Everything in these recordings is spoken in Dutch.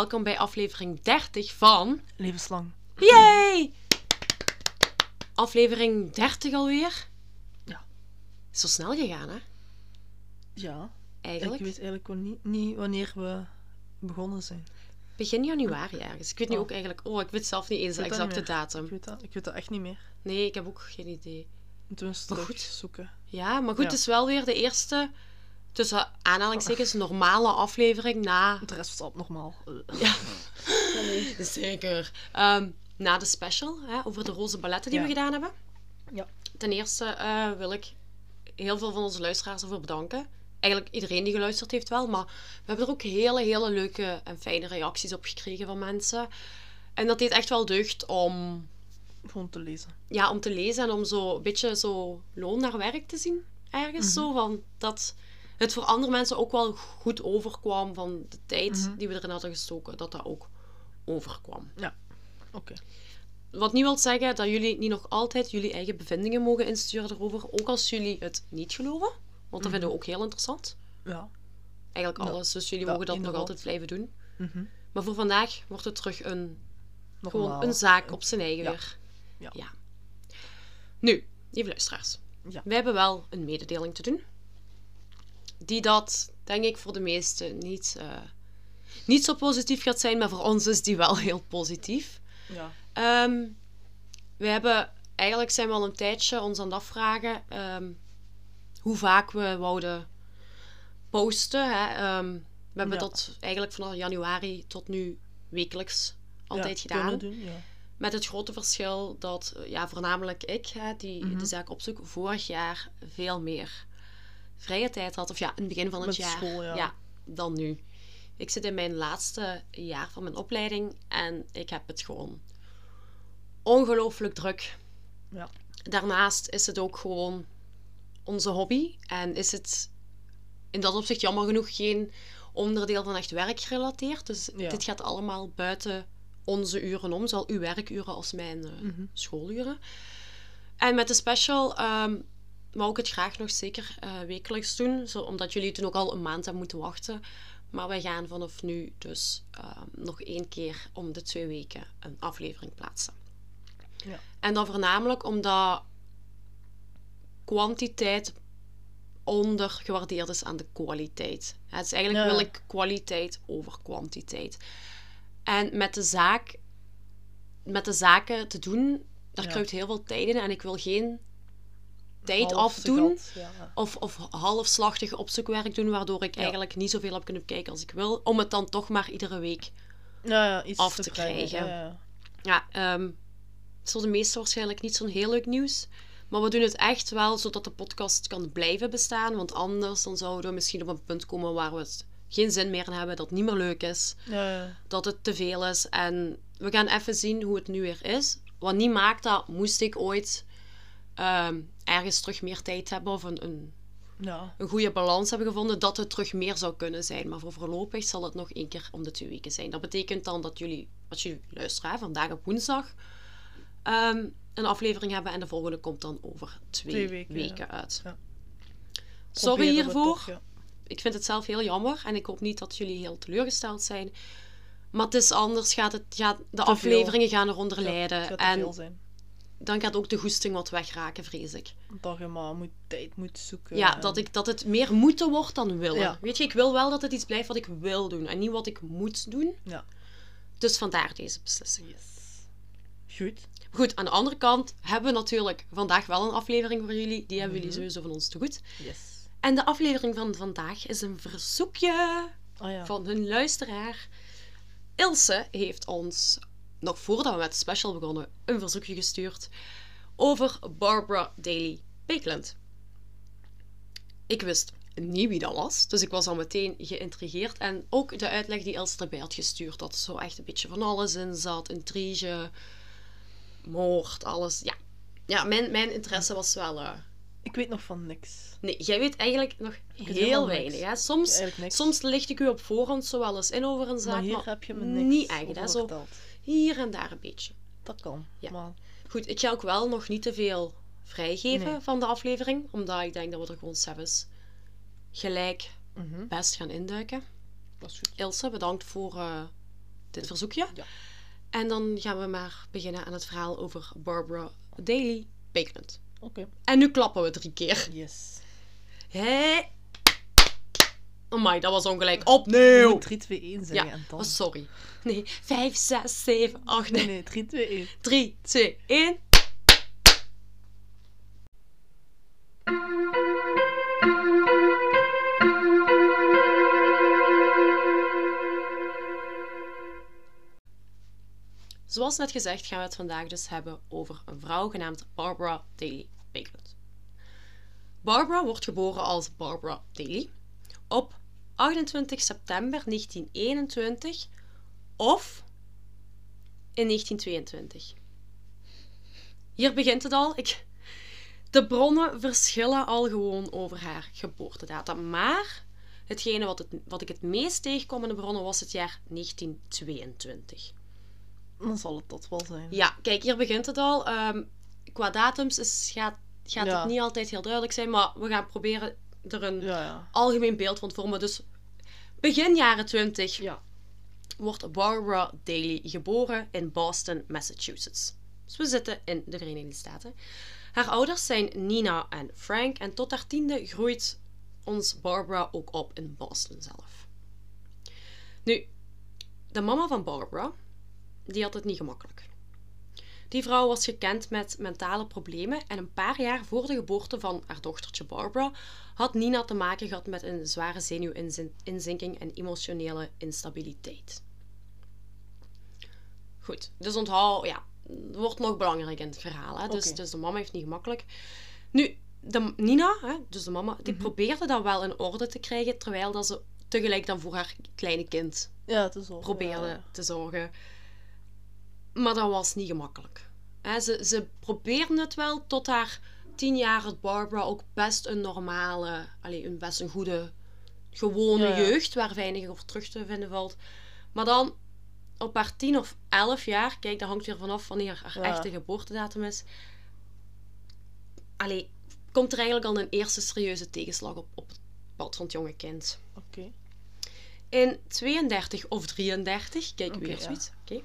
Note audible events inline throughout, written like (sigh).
Welkom bij aflevering 30 van... Levenslang. Yay! Aflevering 30 alweer. Ja. Is zo snel gegaan, hè? Ja. Eigenlijk. Ik weet eigenlijk niet, niet wanneer we begonnen zijn. Begin januari ergens. Ik weet nu Oh. ook eigenlijk... Oh, ik weet zelf niet eens de exacte datum. Ik weet, dat, ik weet dat echt niet meer. Nee, ik heb ook geen idee. Moeten we eens terug goed. zoeken. Ja, maar goed, Ja. het is wel weer de eerste, tussen aanhalingstekens, (laughs) normale aflevering na... De rest was abnormaal. Ja, (laughs) zeker. Ehm, na de special hè, over de roze balletten die Ja. we gedaan hebben. Ja. Ten eerste eh, wil ik heel veel van onze luisteraars ervoor bedanken. Eigenlijk iedereen die geluisterd heeft wel, maar we hebben er ook hele, hele leuke en fijne reacties op gekregen van mensen. En dat deed echt wel deugd om, Gewoon te lezen. ja, om te lezen en om zo een beetje zo loon naar werk te zien. Ergens Mhm. zo, van dat het voor andere mensen ook wel goed overkwam van de tijd Mhm. die we erin hadden gestoken, dat dat ook overkwam. Oké. Wat niet wil zeggen dat jullie niet nog altijd jullie eigen bevindingen mogen insturen erover, ook als jullie het niet geloven. Want dat vinden we ook heel interessant. Ja. Eigenlijk Ja, alles, dus jullie ja, mogen dat nog altijd blijven doen. Mhm. Maar voor vandaag wordt het terug een, gewoon een zaak op zijn eigen Ja. weer. Ja. Nu, lieve luisteraars. Ja. Wij hebben wel een mededeling te doen. Die dat, denk ik, voor de meesten niet, eh, niet zo positief gaat zijn, maar voor ons is die wel heel positief. Ja. Ehm, we hebben, eigenlijk zijn we al een tijdje ons aan het afvragen ehm, hoe vaak we wouden posten. Hè. Ehm, we hebben Ja. dat eigenlijk vanaf januari tot nu wekelijks altijd ja, gedaan. Doen, ja. Met het grote verschil dat ja, voornamelijk ik, hè, die Mhm. de zaak opzoek, vorig jaar veel meer vrije tijd had. Of ja, in het begin van het Met jaar. school, ja. dan nu. Ik zit in mijn laatste jaar van mijn opleiding en ik heb het gewoon ongelooflijk druk. Ja. Daarnaast is het ook gewoon onze hobby en is het in dat opzicht jammer genoeg geen onderdeel van echt werkgerelateerd. Dus Ja. dit gaat allemaal buiten onze uren om, zowel uw werkuren als mijn eh, Mhm. schooluren. En met de special ehm wou ik het graag nog zeker eh, wekelijks doen, zo, omdat jullie toen ook al een maand hebben moeten wachten. Maar wij gaan vanaf nu dus ehm, nog één keer om de twee weken een aflevering plaatsen. Ja. En dan voornamelijk omdat kwantiteit ondergewaardeerd is aan de kwaliteit. Het is eigenlijk Ja. wil ik kwaliteit over kwantiteit. En met de zaak, met de zaken te doen, daar kruipt heel veel tijd in. En ik wil geen tijd afdoen Ja. of, of halfslachtig opzoekwerk doen, waardoor ik Ja. eigenlijk niet zoveel heb kunnen kijken als ik wil, om het dan toch maar iedere week Ja, ja, iets af te krijgen, krijgen. Ja, ehm, het is de meesten waarschijnlijk niet zo'n heel leuk nieuws. Maar we doen het echt wel zodat de podcast kan blijven bestaan. Want anders dan zouden we misschien op een punt komen waar we het geen zin meer in hebben. Dat het niet meer leuk is. Dat het te veel is. En we gaan even zien hoe het nu weer is. Wat niet maakt dat moest ik ooit ehm, ergens terug meer tijd hebben. Of een, een, ja. een goede balans hebben gevonden. Dat het terug meer zou kunnen zijn. Maar voor voorlopig zal het nog één keer om de twee weken zijn. Dat betekent dan dat jullie, als jullie luisteren, hè, vandaag op woensdag ehm, een aflevering hebben en de volgende komt dan over twee, Twee weken, weken, ja. uit. Ja. Sorry hiervoor. toch. Ik vind het zelf heel jammer en ik hoop niet dat jullie heel teleurgesteld zijn. Maar het is anders, gaat het, gaat, de afleveringen gaan eronder lijden. En. Dan gaat ook de goesting wat wegraken, vrees ik. Dat je maar moet, tijd moet zoeken. Ja, dat, ik, dat het meer moeten wordt dan willen. Ja. Weet je, ik wil wel dat het iets blijft wat ik wil doen en niet wat ik moet doen. Ja. Dus vandaar deze beslissing. Yes. Goed. Goed, aan de andere kant hebben we natuurlijk vandaag wel een aflevering voor jullie. Die hebben jullie Mhm. sowieso van ons te goed. Yes. En de aflevering van vandaag is een verzoekje ja. van hun luisteraar. Ilse heeft ons, nog voordat we met de special begonnen, een verzoekje gestuurd over Barbara Daly Bakeland. Ik wist niet wie dat was, dus ik was al meteen geïntrigeerd. En ook de uitleg die Ilse erbij had gestuurd, dat er zo echt een beetje van alles in zat. Intrige, moord, alles. Ja, ja mijn, mijn interesse was wel... eh, Ik weet nog van niks. Nee, jij weet eigenlijk nog heel weinig. Hè? Soms, Eigenlijk soms licht ik u op voorhand zo wel eens in over een zaak, maar hier maar heb je me niks niet echt. Hè? over Zo verteld. Hier en daar een beetje. Dat kan. Ja. Maar Goed, ik ga ook wel nog niet te veel vrijgeven Nee. van de aflevering, omdat ik denk dat we er gewoon zelfs gelijk mhm. best gaan induiken. Dat is goed. Ilse, bedankt voor eh, dit verzoekje. Ja. En dan gaan we maar beginnen aan het verhaal over Barbara Daly Bakeland. Oké. En nu klappen we drie keer. Yes. Hé! Amai, dat was ongelijk. Opnieuw! moet 3, 2, 1 zeggen Ja, en dan. oh, sorry. Nee, 5, 6, 7, 8, Nee, 9, nee, 3, 2, 1. 3, 2, 1. Zoals net gezegd gaan we het vandaag dus hebben over een vrouw genaamd Barbara Daly Bakeland. Barbara wordt geboren als Barbara Daly op 28 september 1921 of in 1922. Hier begint het al. Ik... De bronnen verschillen al gewoon over haar geboortedatum. Maar hetgene wat, het, wat ik het meest tegenkwam in de bronnen was het jaar 1922. Dan zal het dat wel zijn. Ja, kijk, hier begint het al. Ehm, qua datums is, gaat, gaat Ja. het niet altijd heel duidelijk zijn, maar we gaan proberen er een Ja, ja. algemeen beeld van te vormen. Dus begin jaren 20 Ja. wordt Barbara Daly geboren in Boston, Massachusetts. Dus we zitten in de Verenigde Staten. Haar ouders zijn Nina en Frank en tot haar tiende groeit ons Barbara ook op in Boston zelf. Nu, de mama van Barbara, die had het niet gemakkelijk. Die vrouw was gekend met mentale problemen en een paar jaar voor de geboorte van haar dochtertje Barbara had Nina te maken gehad met een zware zenuwinzinking en emotionele instabiliteit. Goed, dus onthoud, ja, wordt nog belangrijk in het verhaal. Hè? Dus, dus de mama heeft niet gemakkelijk. Nu, de, Nina, hè, dus de mama, Mhm. die probeerde dat wel in orde te krijgen, terwijl dat ze tegelijk dan voor haar kleine kind Ja, is wel. probeerde ja. te zorgen. Maar dat was niet gemakkelijk. Hè, ze, ze probeerde het wel tot haar tien jaar had Barbara ook best een normale, allee, een best een goede, gewone Ja, jeugd, waar weinig over terug te vinden valt. Maar dan op haar tien of elf jaar, kijk, dat hangt weer vanaf wanneer haar Ja. echte geboortedatum is. Allee, komt er eigenlijk al een eerste serieuze tegenslag op, op het pad van het jonge kind. Oké. In 32 of 33, kijk weer ja. oké,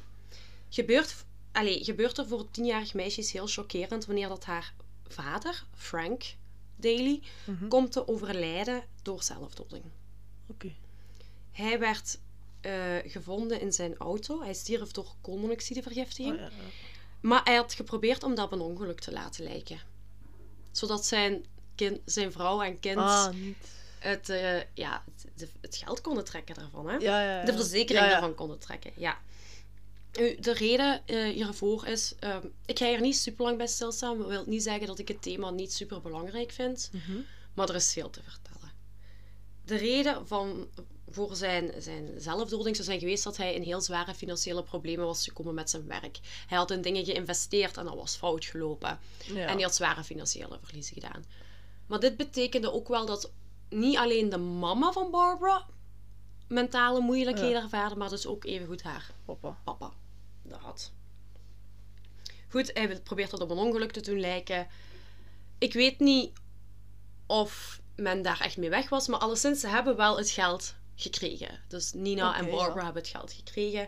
gebeurt, allee, gebeurt er voor een tienjarig meisje iets heel chockerend wanneer dat haar vader, Frank Daly, Mhm. komt te overlijden door zelfdoding. Oké. Hij werd eh, gevonden in zijn auto. Hij stierf door koolmonoxidevergiftiging. Oh, ja, ja. Maar hij had geprobeerd om dat op een ongeluk te laten lijken. Zodat zijn, kind, zijn vrouw en kind Ah, het, eh, ja, het, het geld konden trekken daarvan. Hè? Ja, de verzekering daarvan konden trekken. Ja. Nu, de reden eh, hiervoor is, ehm, ik ga hier niet super lang bij stilstaan. Dat wil niet zeggen dat ik het thema niet super belangrijk vind, Mhm. maar er is veel te vertellen. De reden van, voor zijn, zijn zelfdoding zou zijn geweest dat hij in heel zware financiële problemen was gekomen met zijn werk. Hij had in dingen geïnvesteerd en dat was fout gelopen. Ja. En hij had zware financiële verliezen gedaan. Maar dit betekende ook wel dat niet alleen de mama van Barbara mentale moeilijkheden ervaarde, maar dus ook evengoed haar Papa. papa dat had. Goed, hij probeert dat op een ongeluk te doen lijken. Ik weet niet of men daar echt mee weg was, maar alleszins, ze hebben wel het geld gekregen. Dus Nina en Barbara ja. hebben het geld gekregen.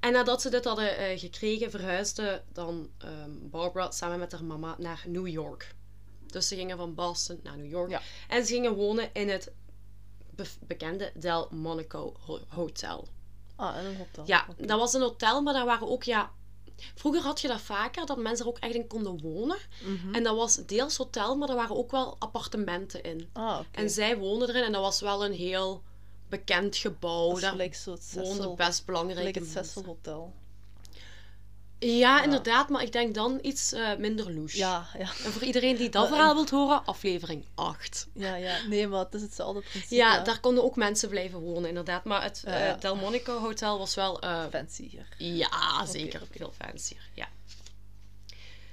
En nadat ze dit hadden eh, gekregen, verhuisde dan ehm, Barbara samen met haar mama naar New York. Dus ze gingen van Boston naar New York. Ja. En ze gingen wonen in het be- bekende Del Monaco Ho- Hotel. Ah, en een hotel. Ja, dat was een hotel, maar daar waren ook, ja... Vroeger had je dat vaker, dat mensen er ook echt in konden wonen. Mhm. En dat was deels hotel, maar er waren ook wel appartementen in. Ah. En zij woonden erin en dat was wel een heel bekend gebouw. Dat Daar zo het woonden Cecil. best belangrijke Gelijk het. Cecil Hotel. Ja, inderdaad, maar ik denk dan iets eh, minder louche. Ja, ja. En voor iedereen die dat Maar, verhaal wilt horen, aflevering 8. Ja, ja. Nee, maar het is hetzelfde principe. Ja, daar konden ook mensen blijven wonen, inderdaad. Maar het Ja, eh, ja. Del Monaco Hotel was wel eh, Fancy hier. Ja, zeker. Veel fancier. Ja.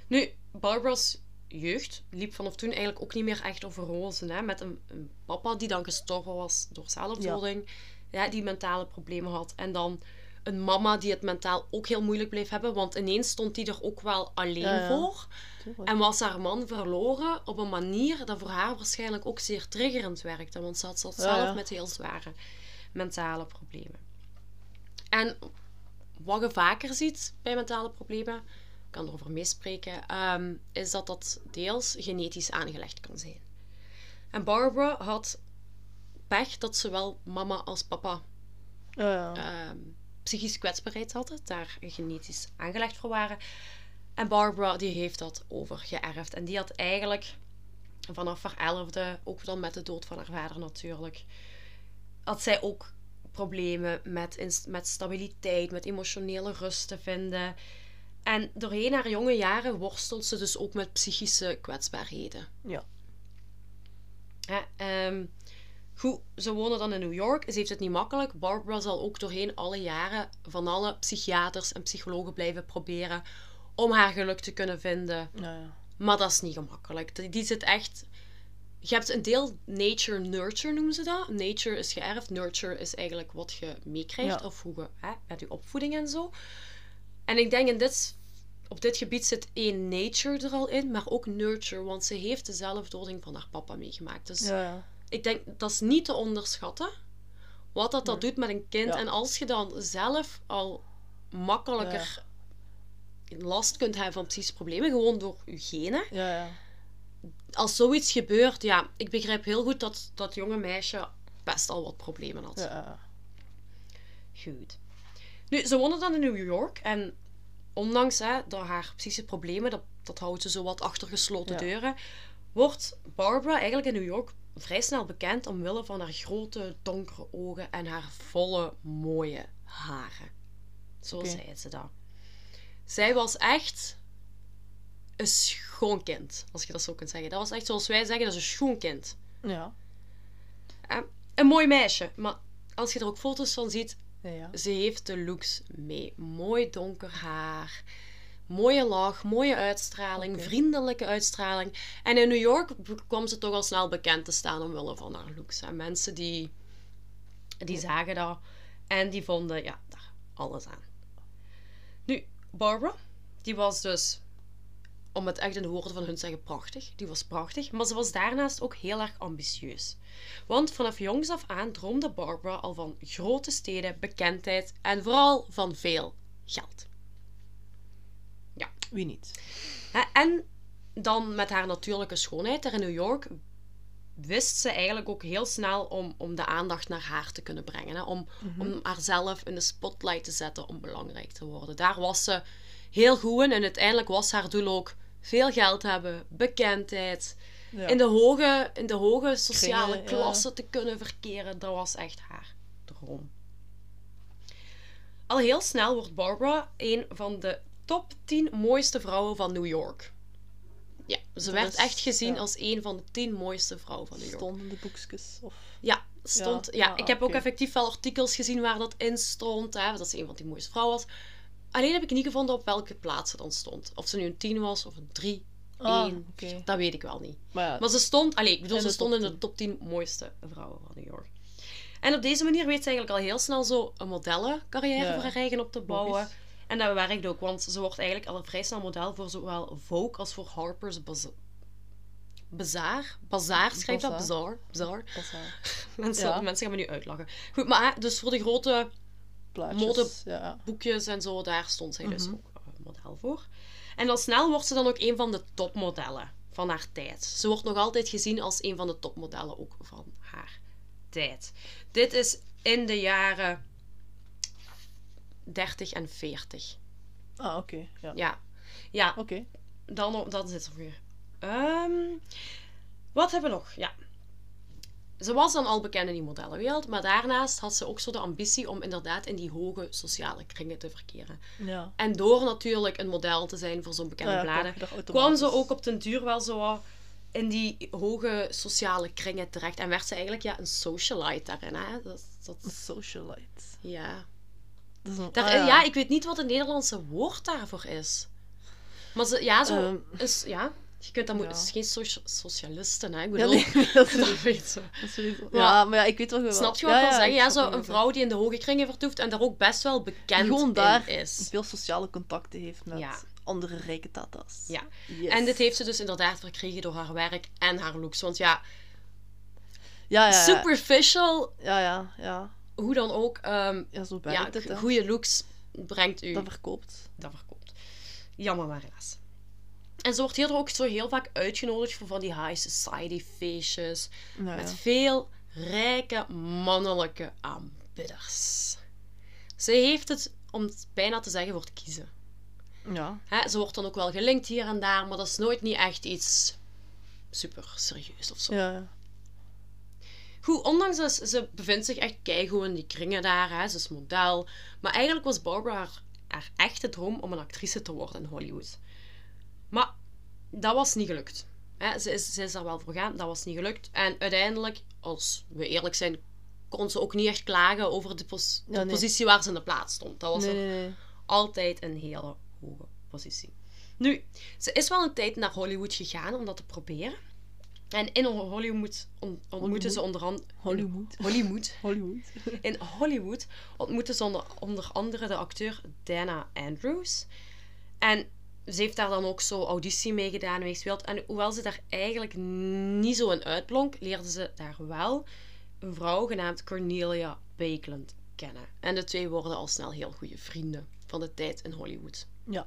Nu, Barbara's jeugd liep vanaf toen eigenlijk ook niet meer echt over rozen. Hè? Met een, een papa die dan gestorven was door zelfdoding. Ja. die mentale problemen had. En dan een mama die het mentaal ook heel moeilijk bleef hebben. Want ineens stond die er ook wel alleen Ja, ja. voor. Tuurlijk. En was haar man verloren op een manier dat voor haar waarschijnlijk ook zeer triggerend werkte. Want ze had zelf ja. met heel zware mentale problemen. En wat je vaker ziet bij mentale problemen, ik kan erover meespreken, ehm, is dat dat deels genetisch aangelegd kan zijn. En Barbara had pech dat zowel mama als papa ehm, psychische kwetsbaarheid hadden, daar genetisch aangelegd voor waren. En Barbara die heeft dat overgeërfd. En die had eigenlijk vanaf haar elfde, ook dan met de dood van haar vader natuurlijk, had zij ook problemen met, met stabiliteit, met emotionele rust te vinden. En doorheen haar jonge jaren worstelt ze dus ook met psychische kwetsbaarheden. Ja. Ehm, goed, ze wonen dan in New York. Ze heeft het niet makkelijk. Barbara zal ook doorheen alle jaren van alle psychiaters en psychologen blijven proberen om haar geluk te kunnen vinden. Ja. Maar dat is niet gemakkelijk. Die, zit echt... Je hebt een deel nature-nurture noemen ze dat. Nature is geërfd. Nurture is eigenlijk wat je meekrijgt. Ja. Of hoe je, hè, met je opvoeding en zo. En ik denk in dit, op dit gebied zit één nature er al in. Maar ook nurture. Want ze heeft de zelfdoding van haar papa meegemaakt. Dus ja. Ik denk dat is niet te onderschatten. Wat dat, dat doet met een kind. Ja. En als je dan zelf al makkelijker last kunt hebben van psychische problemen, gewoon door je genen. ja, ja. Als zoiets gebeurt, ja, ik begrijp heel goed dat dat jonge meisje best al wat problemen had. Goed. Nu, ze wonen dan in New York en ondanks hè, dat haar psychische problemen, dat, dat houdt ze zo wat achter gesloten deuren, wordt Barbara eigenlijk in New York vrij snel bekend omwille van haar grote donkere ogen en haar volle mooie haren. Zo Oké. zei ze dat. Zij was echt een schoon kind, als je dat zo kunt zeggen. Dat was echt zoals wij zeggen, dat is een schoon kind. Ja, Eh, Een mooi meisje, maar als je er ook foto's van ziet, ja, ja. ze heeft de looks mee. Mooi donker haar, mooie lach, mooie uitstraling, vriendelijke uitstraling. En in New York kwam ze toch al snel bekend te staan omwille van haar looks. En mensen die, die zagen dat en die vonden ja, daar alles aan. Nu, Barbara, die was dus, om het echt in de woorden van hun te zeggen, prachtig. Die was prachtig, maar ze was daarnaast ook heel erg ambitieus. Want vanaf jongs af aan droomde Barbara al van grote steden, bekendheid en vooral van veel geld. Wie niet? En dan met haar natuurlijke schoonheid daar in New York wist ze eigenlijk ook heel snel om, om de aandacht naar haar te kunnen brengen. Hè? Om, om haarzelf in de spotlight te zetten om belangrijk te worden. Daar was ze heel goed in en uiteindelijk was haar doel ook veel geld hebben, bekendheid, Ja. in, de hoge, in de hoge sociale Kringen, ja. klasse te kunnen verkeren. Dat was echt haar droom. Al heel snel wordt Barbara een van de top 10 mooiste vrouwen van New York. Ja, ze Dat werd is- echt gezien ja. als een van de 10 mooiste vrouwen van New York. Stonden de boekjes? Of... Ja, stond. Ja, Ja, ik ah, heb ook effectief wel artikels gezien waar dat in stond. Hè, dat ze een van die mooiste vrouwen was. Alleen heb ik niet gevonden op welke plaats ze dan stond. Of ze nu een 10 was of een 3, Ah, 1. oké. Dat weet ik wel niet. Maar ja, Maar ze stond, allee, ik bedoel, In ze de stond top in de top 10 mooiste vrouwen van New York. En op deze manier weet ze eigenlijk al heel snel zo een modellencarrière Ja. voor haar eigen op te bouwen. Logisch. En dat werkt ook, want ze wordt eigenlijk al vrij snel model voor zowel Vogue als voor Harper's Bazaar. Bazaar? Bazaar schrijft dat? Bazaar. Bazaar. (laughs) Mensen, Ja. mensen gaan me nu uitlachen. Goed, maar dus voor de grote Plaatjes. Mode- Ja, ja. boekjes en zo, daar stond zij dus Mhm. ook eh, model voor. En al snel wordt ze dan ook een van de topmodellen van haar tijd. Ze wordt nog altijd gezien als een van de topmodellen ook van haar tijd. Dit is in de jaren 30 en 40. Ah, oké. Ja. Ja, ja Oké. dan, dan zit er weer. Ehm, wat hebben we nog? Ja. Ze was dan al bekend in die modellenwereld, maar daarnaast had ze ook zo de ambitie om inderdaad in die hoge sociale kringen te verkeren. Ja. En door natuurlijk een model te zijn voor zo'n bekende ja, bladen, kwam ze ook op den duur wel zo in die hoge sociale kringen terecht. En werd ze eigenlijk ja, een socialite daarin. Hè? Dat, dat, Een socialite. ja. Een... Daar, ah, ja. ik weet niet wat het Nederlandse woord daarvoor is. Maar ze, ja, zo, Ehm. is, ja, je kunt dat moet, Ja. het is geen socia- socialisten, hè? Ik Ja, bedoel, nee, (laughs) dat weet Maar- Ja, maar ja, ik weet wel wel. Snap je wat ik wil zeggen? Ja, zo een vrouw die in de hoge kringen vertoeft en daar ook best wel bekend gewoon daar is. veel sociale contacten heeft met Ja. andere rijke tata's. Ja. Yes. En dit heeft ze dus inderdaad verkregen door haar werk en haar looks. Want ja, ja, ja, ja. superficial, Ja, ja, ja. Hoe dan ook, ehm, Ja, zo ja, werkt het. hè. goede looks brengt u Dat verkoopt. dat verkoopt. Jammer maar helaas. En ze wordt hierdoor ook zo heel vaak uitgenodigd voor van die high society feestjes. Nou, Met ja. veel rijke mannelijke aanbidders. Ze heeft het, om het bijna te zeggen, voor te kiezen. ja. Hè, ze wordt dan ook wel gelinkt hier en daar, maar dat is nooit niet echt iets super serieus of zo. Ja, ja. Goed, ondanks dat ze, ze bevindt zich echt keigoed in die kringen daar. Hè. Ze is model. Maar eigenlijk was Barbara haar, haar echte droom om een actrice te worden in Hollywood. Maar dat was niet gelukt. Hè. Ze, is, ze is daar wel voor gegaan, dat was niet gelukt. En uiteindelijk, als we eerlijk zijn, kon ze ook niet echt klagen over de, pos- de Ja, nee. positie waar ze in de plaats stond. Dat was nee. altijd een hele hoge positie. Nu, ze is wel een tijd naar Hollywood gegaan om dat te proberen. En in Hollywood on- ontmoeten ze onder andere... Hollywood. Hollywood. (laughs) Hollywood. (laughs) In Hollywood ontmoeten ze onder, onder andere de acteur Dana Andrews. En ze heeft daar dan ook zo auditie mee gedaan en gespeeld. En hoewel ze daar eigenlijk niet zo in uitblonk, leerde ze daar wel een vrouw genaamd Cornelia Bakeland kennen. En de twee worden al snel heel goede vrienden van de tijd in Hollywood. Ja.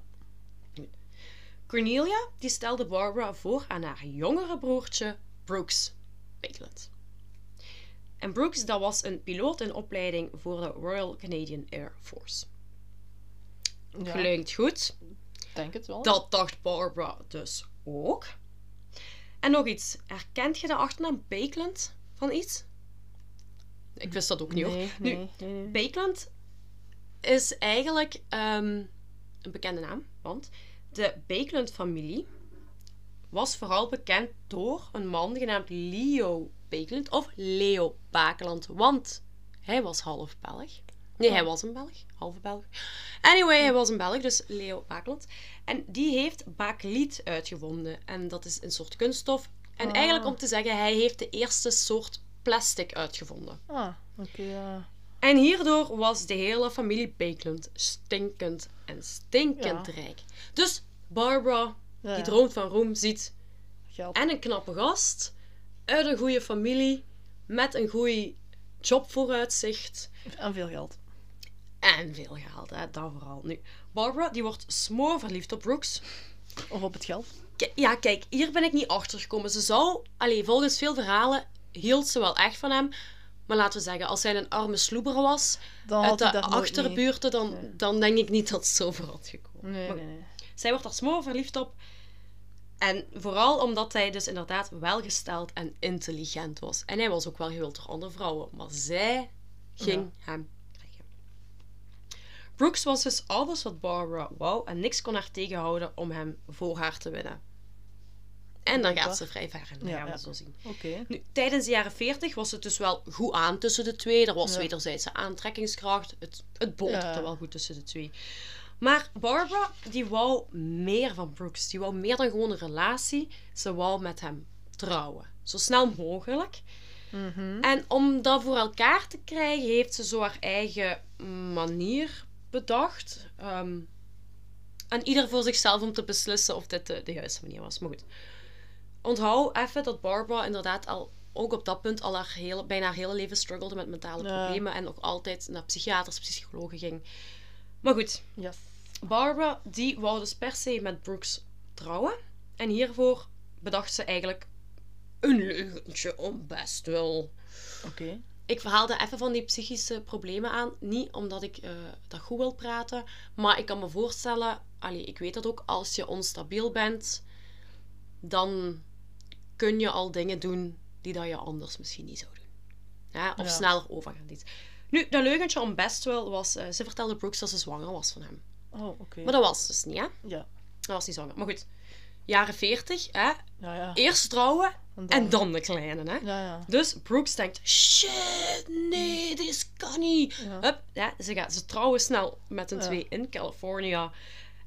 Cornelia die stelde Barbara voor aan haar jongere broertje Brooks Bakeland. En Brooks dat was een piloot in opleiding voor de Royal Canadian Air Force. ja. Klinkt goed. denk het wel. Dat dacht Barbara dus ook. En nog iets. Herkent je de achternaam Bakeland van iets? Ik wist dat ook niet hoor. nee, Nu, nee, nee, nee. Bakeland is eigenlijk ehm, een bekende naam, want de Bakeland-familie was vooral bekend door een man genaamd Leo Bakeland of Leo Bakeland, want hij was half Belg. Nee, hij was een Belg, halve Belg. Anyway, hij was een Belg, dus Leo Bakeland. En die heeft bakeliet uitgevonden. En dat is een soort kunststof. En Ah. eigenlijk om te zeggen, hij heeft de eerste soort plastic uitgevonden. Ah, oké, ja. En hierdoor was de hele familie Bakeland stinkend en stinkend Ja. rijk. Dus Barbara, Ja, die droomt van roem, ziet Geld. en een knappe gast uit een goede familie met een goede jobvooruitzicht En veel geld. en veel geld, hè, dat vooral. Nu, Barbara die wordt smoor verliefd op Brooks. Of op het geld. K- ja, kijk, hier ben ik niet achter gekomen. Ze zou, allee, volgens veel verhalen, hield ze wel echt van hem. Maar laten we zeggen, als hij een arme sloeber was, Dan uit de achterbuurten, dan, Nee. dan denk ik niet dat het zo ver had gekomen. nee. Zij wordt er smoor verliefd op. En vooral omdat hij dus inderdaad welgesteld en intelligent was. En hij was ook wel gewild door andere vrouwen. Maar zij ging hem krijgen. Brooks was dus alles wat Barbara wou. En niks kon haar tegenhouden om hem voor haar te winnen. En dan gaat ze vrij ver dat Ja, gaan we ja. zo zien. Oké. Nu, tijdens de jaren 40 was het dus wel goed aan tussen de twee. Er was wederzijdse aantrekkingskracht. Het, het boterde Ja. wel goed tussen de twee. Maar Barbara, die wou meer van Brooks. Die wou meer dan gewoon een relatie. Ze wou met hem trouwen. Zo snel mogelijk. Mhm. En om dat voor elkaar te krijgen, heeft ze zo haar eigen manier bedacht. Ehm, en ieder voor zichzelf om te beslissen of dit de, de juiste manier was. Maar goed. Onthoud even dat Barbara inderdaad al, ook op dat punt al haar hele, bijna haar hele leven struggelde met mentale Ja. problemen. En nog altijd naar psychiaters, psychologen ging. Maar goed, Yes. Barbara die wou dus per se met Brooks trouwen. En hiervoor bedacht ze eigenlijk een leugentje om best wel. Oké. Ik verhaalde even van die psychische problemen aan. Niet omdat ik eh, dat goed wil praten. Maar ik kan me voorstellen... Allee, ik weet dat ook. Als je onstabiel bent... Dan kun je al dingen doen... Die dat je anders misschien niet zou doen. Ja, of Ja. sneller overgaan. Iets. Nu, dat leugentje om best wel was... eh, ze vertelde Brooks dat ze zwanger was van hem. Oh, oké. Maar dat was dus niet, hè? Ja. Dat was niet zwanger. Maar goed. Jaren 40, hè? Ja, ja. Eerst trouwen En en dan de kleine, hè? Ja, ja. Dus Brooks denkt, shit, nee, dit kan niet. Hup, ja, ze, gaan, ze trouwen snel met Ja. twee in California.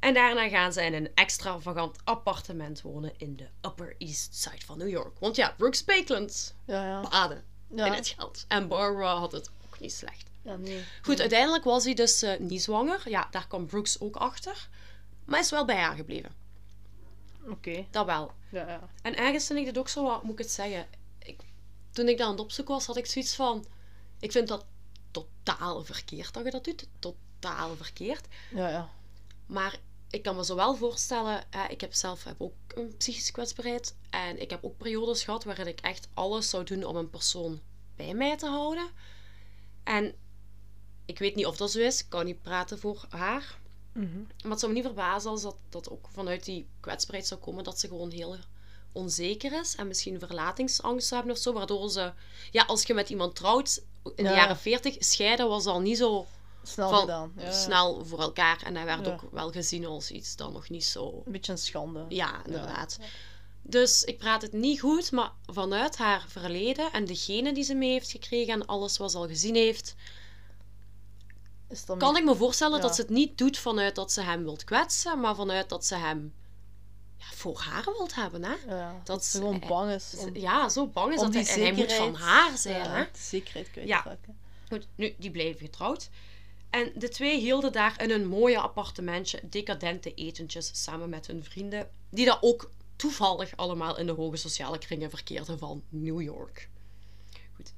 En daarna gaan ze in een extravagant appartement wonen in de Upper East Side van New York. Want ja, Brooks Bakeland Ja, ja. baden Ja. in het geld. En Barbara had het ook niet slecht. Ja, nee. Goed, uiteindelijk was hij dus eh, niet zwanger. Ja, daar kwam Brooks ook achter. Maar hij is wel bij haar gebleven. Oké. Dat wel. Ja, ja. En ergens vind ik dit ook zo, wat moet ik het zeggen? Ik, toen ik dat aan het opzoeken was, had ik zoiets van... Ik vind dat totaal verkeerd dat je dat doet. Totaal verkeerd. Ja, ja. Maar ik kan me zo wel voorstellen, hè, ik heb zelf heb ook een psychische kwetsbaarheid. En ik heb ook periodes gehad waarin ik echt alles zou doen om een persoon bij mij te houden. En ik weet niet of dat zo is, ik kan niet praten voor haar. Mhm. Maar het zou me niet verbazen als dat, dat ook vanuit die kwetsbaarheid zou komen dat ze gewoon heel onzeker is en misschien verlatingsangst hebben of zo, waardoor ze... Ja, als je met iemand trouwt, in de Ja. jaren 40, scheiden was al niet zo Snel van- gedaan. Ja, snel voor elkaar. En dat werd Ja. ook wel gezien als iets dat nog niet zo... Een beetje een schande. Ja, inderdaad. Dus ik praat het niet goed, maar vanuit haar verleden en degene die ze mee heeft gekregen en alles wat ze al gezien heeft, Is dat kan ik me voorstellen dat ze het niet doet vanuit dat ze hem wilt kwetsen, maar vanuit dat ze hem ja, voor haar wilt hebben. Hè? Ja, dat, ze gewoon eh, bang is om, Ja, zo bang is dat hij, en hij moet van haar zijn. ja, Hè? zekerheid kwijt Ja. Goed, nu, die bleven getrouwd. En de twee hielden daar in een mooie appartementje decadente etentjes samen met hun vrienden, die dat ook toevallig allemaal in de hoge sociale kringen verkeerden van New York. Goed.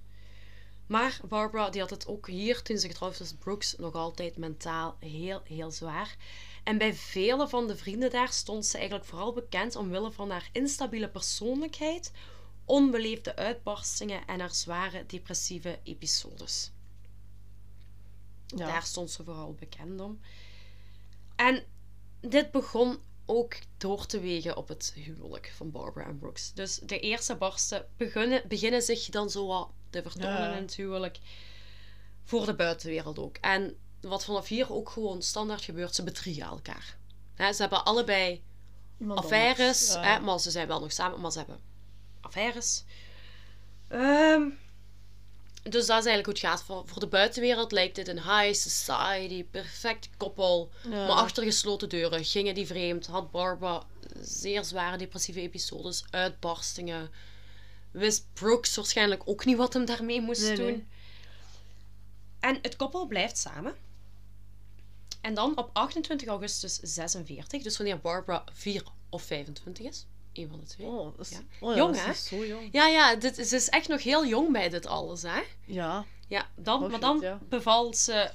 Maar Barbara die had het ook hier, toen ze getrouwd was, Brooks, nog altijd mentaal heel, heel zwaar. En bij vele van de vrienden daar stond ze eigenlijk vooral bekend omwille van haar instabiele persoonlijkheid, onbeleefde uitbarstingen en haar zware depressieve episodes. Ja. Daar stond ze vooral bekend om. En dit begon ook door te wegen op het huwelijk van Barbara en Brooks. Dus de eerste barsten beginnen, beginnen zich dan zo wat te vertonen Ja. in het huwelijk. Voor de buitenwereld ook. En wat vanaf hier ook gewoon standaard gebeurt, ze bedriegen elkaar. Ze hebben allebei Iemand affaires. Ja. maar ze zijn wel nog samen, maar ze hebben affaires. Ehm, dus dat is eigenlijk hoe het gaat. Voor, voor de buitenwereld lijkt dit een high society, perfect koppel. Ja. Maar achter gesloten deuren gingen die vreemd. Had Barbara zeer zware depressieve episodes, uitbarstingen. Wist Brooks waarschijnlijk ook niet wat hem daarmee moest Nee, doen. nee. En het koppel blijft samen. En dan op 28 augustus 46, dus wanneer Barbara 4 of 25 is. Een van de twee. Oh, dat is, Ja. oh ja, Jong, dat hè? is zo jong. Ja, ja, dit, ze is echt nog heel jong bij dit alles, hè? Ja. Ja, dan, Oh, maar dan ja. bevalt ze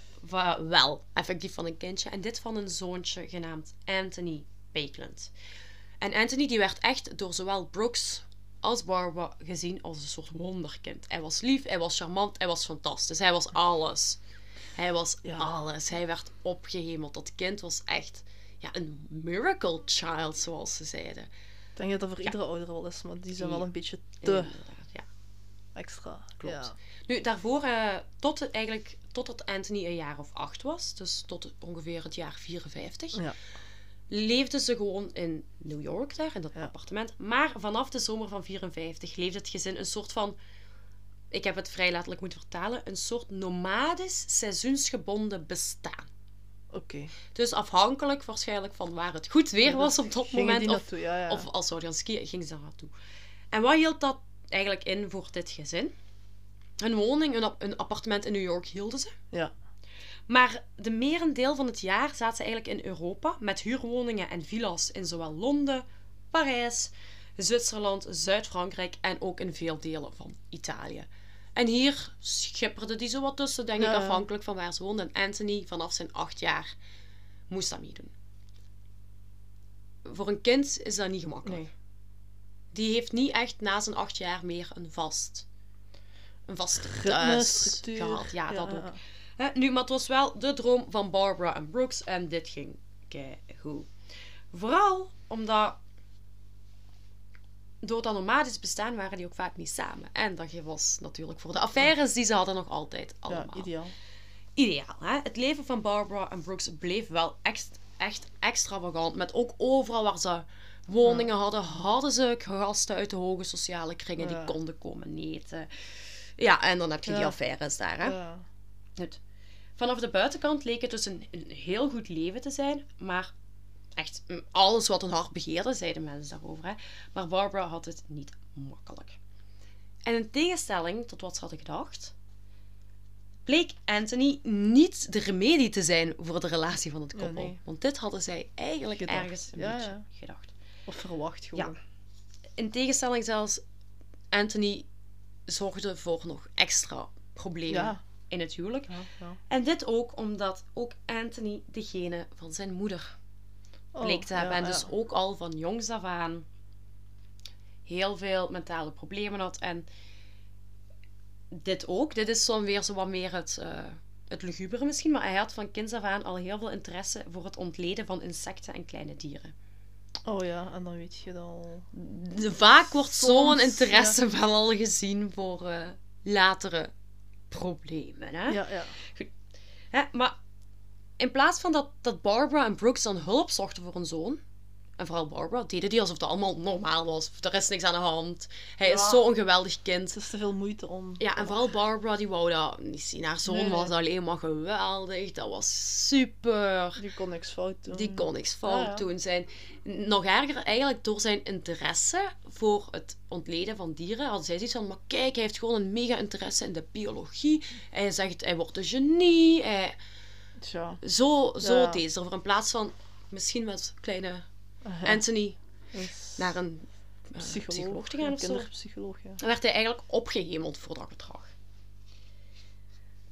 wel effectief van een kindje. En dit van een zoontje genaamd Anthony Bakeland. En Anthony die werd echt door zowel Brooks als Barbara gezien als een soort wonderkind. Hij was lief, hij was charmant, hij was fantastisch. Hij was alles. Hij was Ja. alles. Hij werd opgehemeld. Dat kind was echt ja, een miracle child, zoals ze zeiden. Ik denk dat dat voor iedere ouder wel is, maar die zijn wel een beetje te Inderdaad, ja. extra. Klopt. Ja. Nu, daarvoor, eh, tot het, eigenlijk, totdat Anthony een jaar of acht was, dus tot ongeveer het jaar 54, Ja. leefden ze gewoon in New York daar, in dat Ja. appartement. Maar vanaf de zomer van 54 leefde het gezin een soort van, ik heb het vrij letterlijk moeten vertalen, een soort nomadisch, seizoensgebonden bestaan. Oké. Dus afhankelijk waarschijnlijk van waar het goed weer was op dat moment. Of, naartoe, ja, ja. of als ze gaan skiën, gingen ze daar naartoe. En wat hield dat eigenlijk in voor dit gezin? Een woning, een appartement in New York hielden ze. Ja. Maar de merendeel van het jaar zaten ze eigenlijk in Europa met huurwoningen en villa's in zowel Londen, Parijs, Zwitserland, Zuid-Frankrijk en ook in veel delen van Italië. En hier schipperde die zo wat tussen, denk Ja, ik, afhankelijk van waar ze woonden. En Anthony, vanaf zijn acht jaar, moest dat meedoen. Voor een kind is dat niet gemakkelijk. Nee. Die heeft niet echt na zijn acht jaar meer een vast, een vast thuis gehad. Ja, dat ook. Nu, maar het was wel de droom van Barbara en Brooks en dit ging goed. Vooral omdat door dat nomadisch bestaan waren die ook vaak niet samen. En dat was natuurlijk voor de affaires die ze hadden nog altijd allemaal. Ja, ideaal. Ideaal, hè? Het leven van Barbara en Brooks bleef wel echt, echt extravagant. Met ook overal waar ze woningen hadden, hadden ze gasten uit de hoge sociale kringen Ja. die konden komen eten. Ja, en dan heb je die affaires daar, hè? Goed. Vanaf de buitenkant leek het dus een, een heel goed leven te zijn, maar echt mm, alles wat een hart begeerde, zeiden mensen daarover. Hè? Maar Barbara had het niet makkelijk. En in tegenstelling tot wat ze hadden gedacht, bleek Anthony niet de remedie te zijn voor de relatie van het Ja, koppel. nee. Want dit hadden zij eigenlijk Gedacht. ergens een Ja, beetje ja. gedacht. Of verwacht gewoon. In tegenstelling zelfs, Anthony zorgde voor nog extra problemen. In het huwelijk. En dit ook omdat ook Anthony degene van zijn moeder Oh, bleek te hebben. ja, en dus ook al van jongs af aan heel veel mentale problemen had. En dit ook. Dit is zo weer zo wat meer het, eh het lugubere misschien. Maar hij had van kinds af aan al heel veel interesse voor het ontleden van insecten en kleine dieren. Oh ja, en dan weet je dat al. De- Vaak wordt zo'n interesse wel al gezien voor eh, latere problemen. Hè? Ja, ja. Hè, maar in plaats van dat, dat Barbara en Brooks dan hulp zochten voor een zoon, en vooral Barbara, deden die alsof dat allemaal normaal was. Er is niks aan de hand. Hij is Ja. zo'n geweldig kind. Het is te veel moeite om. Ja, en vooral Barbara, die wou dat niet zien. Haar zoon nee. was alleen maar geweldig. Dat was super. Die kon niks fout doen. Die kon niks fout Ja, ja. doen. Zijn, nog erger, eigenlijk door zijn interesse voor het ontleden van dieren, had zij zoiets van, maar kijk, hij heeft gewoon een mega interesse in de biologie. Hij zegt, hij wordt een genie. Hij, Tja. zo, zo Ja. deed ze er. In plaats van misschien met kleine Aha. Anthony naar een eh, psycholoog, te gaan of zo. ja. Dan werd hij eigenlijk opgehemeld voor dat gedrag.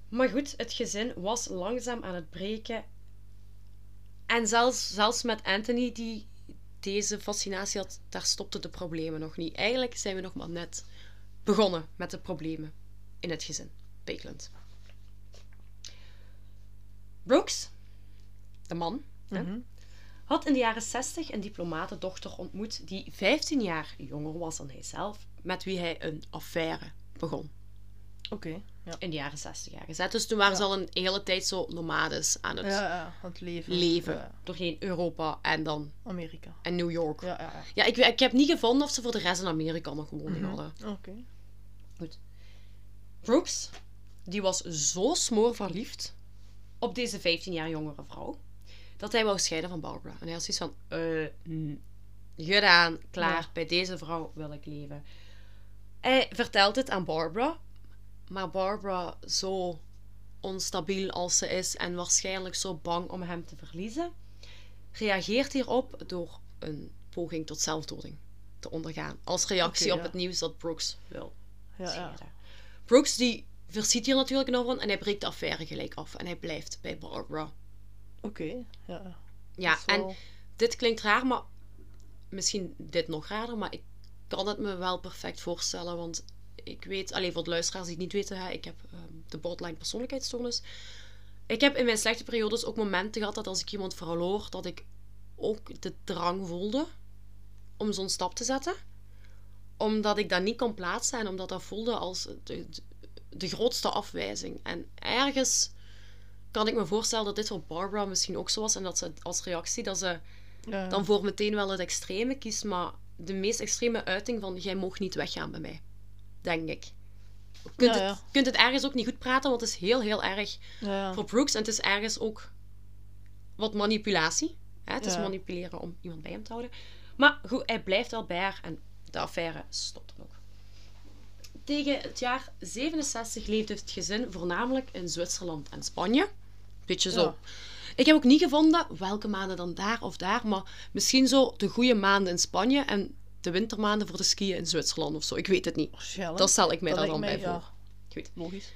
Maar goed, het gezin was langzaam aan het breken. En zelfs, zelfs met Anthony, die deze fascinatie had, daar stopten de problemen nog niet. Eigenlijk zijn we nog maar net begonnen met de problemen in het gezin. Bakeland. Brooks, de man, hè, Mhm. had in de jaren 60 een diplomatendochter ontmoet die 15 jaar jonger was dan hij zelf, met wie hij een affaire begon. Oké, ja. In de jaren 60 jaar gezet. Dus toen waren ze al een hele tijd zo nomades aan het Ja, het leven. leven. Doorheen Europa en dan Amerika. en New York. Ja, Ja, ja, ik, ik heb niet gevonden of ze voor de rest in Amerika nog gewoond Mhm. hadden. Oké. Brooks, die was zo smoor verliefd op deze 15 jaar jongere vrouw, dat hij wou scheiden van Barbara. En hij had zoiets van, mm, gedaan, klaar, Ja. bij deze vrouw wil ik leven. Hij vertelt het aan Barbara, maar Barbara, zo onstabiel als ze is en waarschijnlijk zo bang om hem te verliezen, reageert hierop door een poging tot zelfdoding te ondergaan. Als reactie op het nieuws dat Brooks wil Ja. Brooks die versiet hier natuurlijk enorm van en hij breekt de affaire gelijk af en hij blijft bij Barbara. Oké, ja. Ja, en dit klinkt raar, maar misschien dit nog raarder, maar ik kan het me wel perfect voorstellen, want ik weet, alleen voor de luisteraars die het niet weten, hè, ik heb ehm, de borderline persoonlijkheidsstoornis. Ik heb in mijn slechte periodes ook momenten gehad dat als ik iemand verloor, dat ik ook de drang voelde om zo'n stap te zetten. Omdat ik dat niet kon plaatsen en omdat dat voelde als de, de, grootste afwijzing. En ergens kan ik me voorstellen dat dit voor Barbara misschien ook zo was. En dat ze als reactie dat ze ja. dan voor meteen wel het extreme kiest. Maar de meest extreme uiting van jij mag niet weggaan bij mij. Denk ik. Je kunt, Ja, ja. Het, kunt het ergens ook niet goed praten, want het is heel, heel erg voor Brooks. En het is ergens ook wat manipulatie. Hè? Het is manipuleren om iemand bij hem te houden. Maar goed, hij blijft wel bij haar en de affaire stopt. Tegen het jaar 67 leefde het gezin voornamelijk in Zwitserland en Spanje. Beetje zo. Ja. Ik heb ook niet gevonden welke maanden dan daar of daar, maar misschien zo de goede maanden in Spanje en de wintermaanden voor de skiën in Zwitserland of zo. Ik weet het niet. Waarschijnlijk. Dat stel ik mij daar dan bij voor. Goed. Logisch.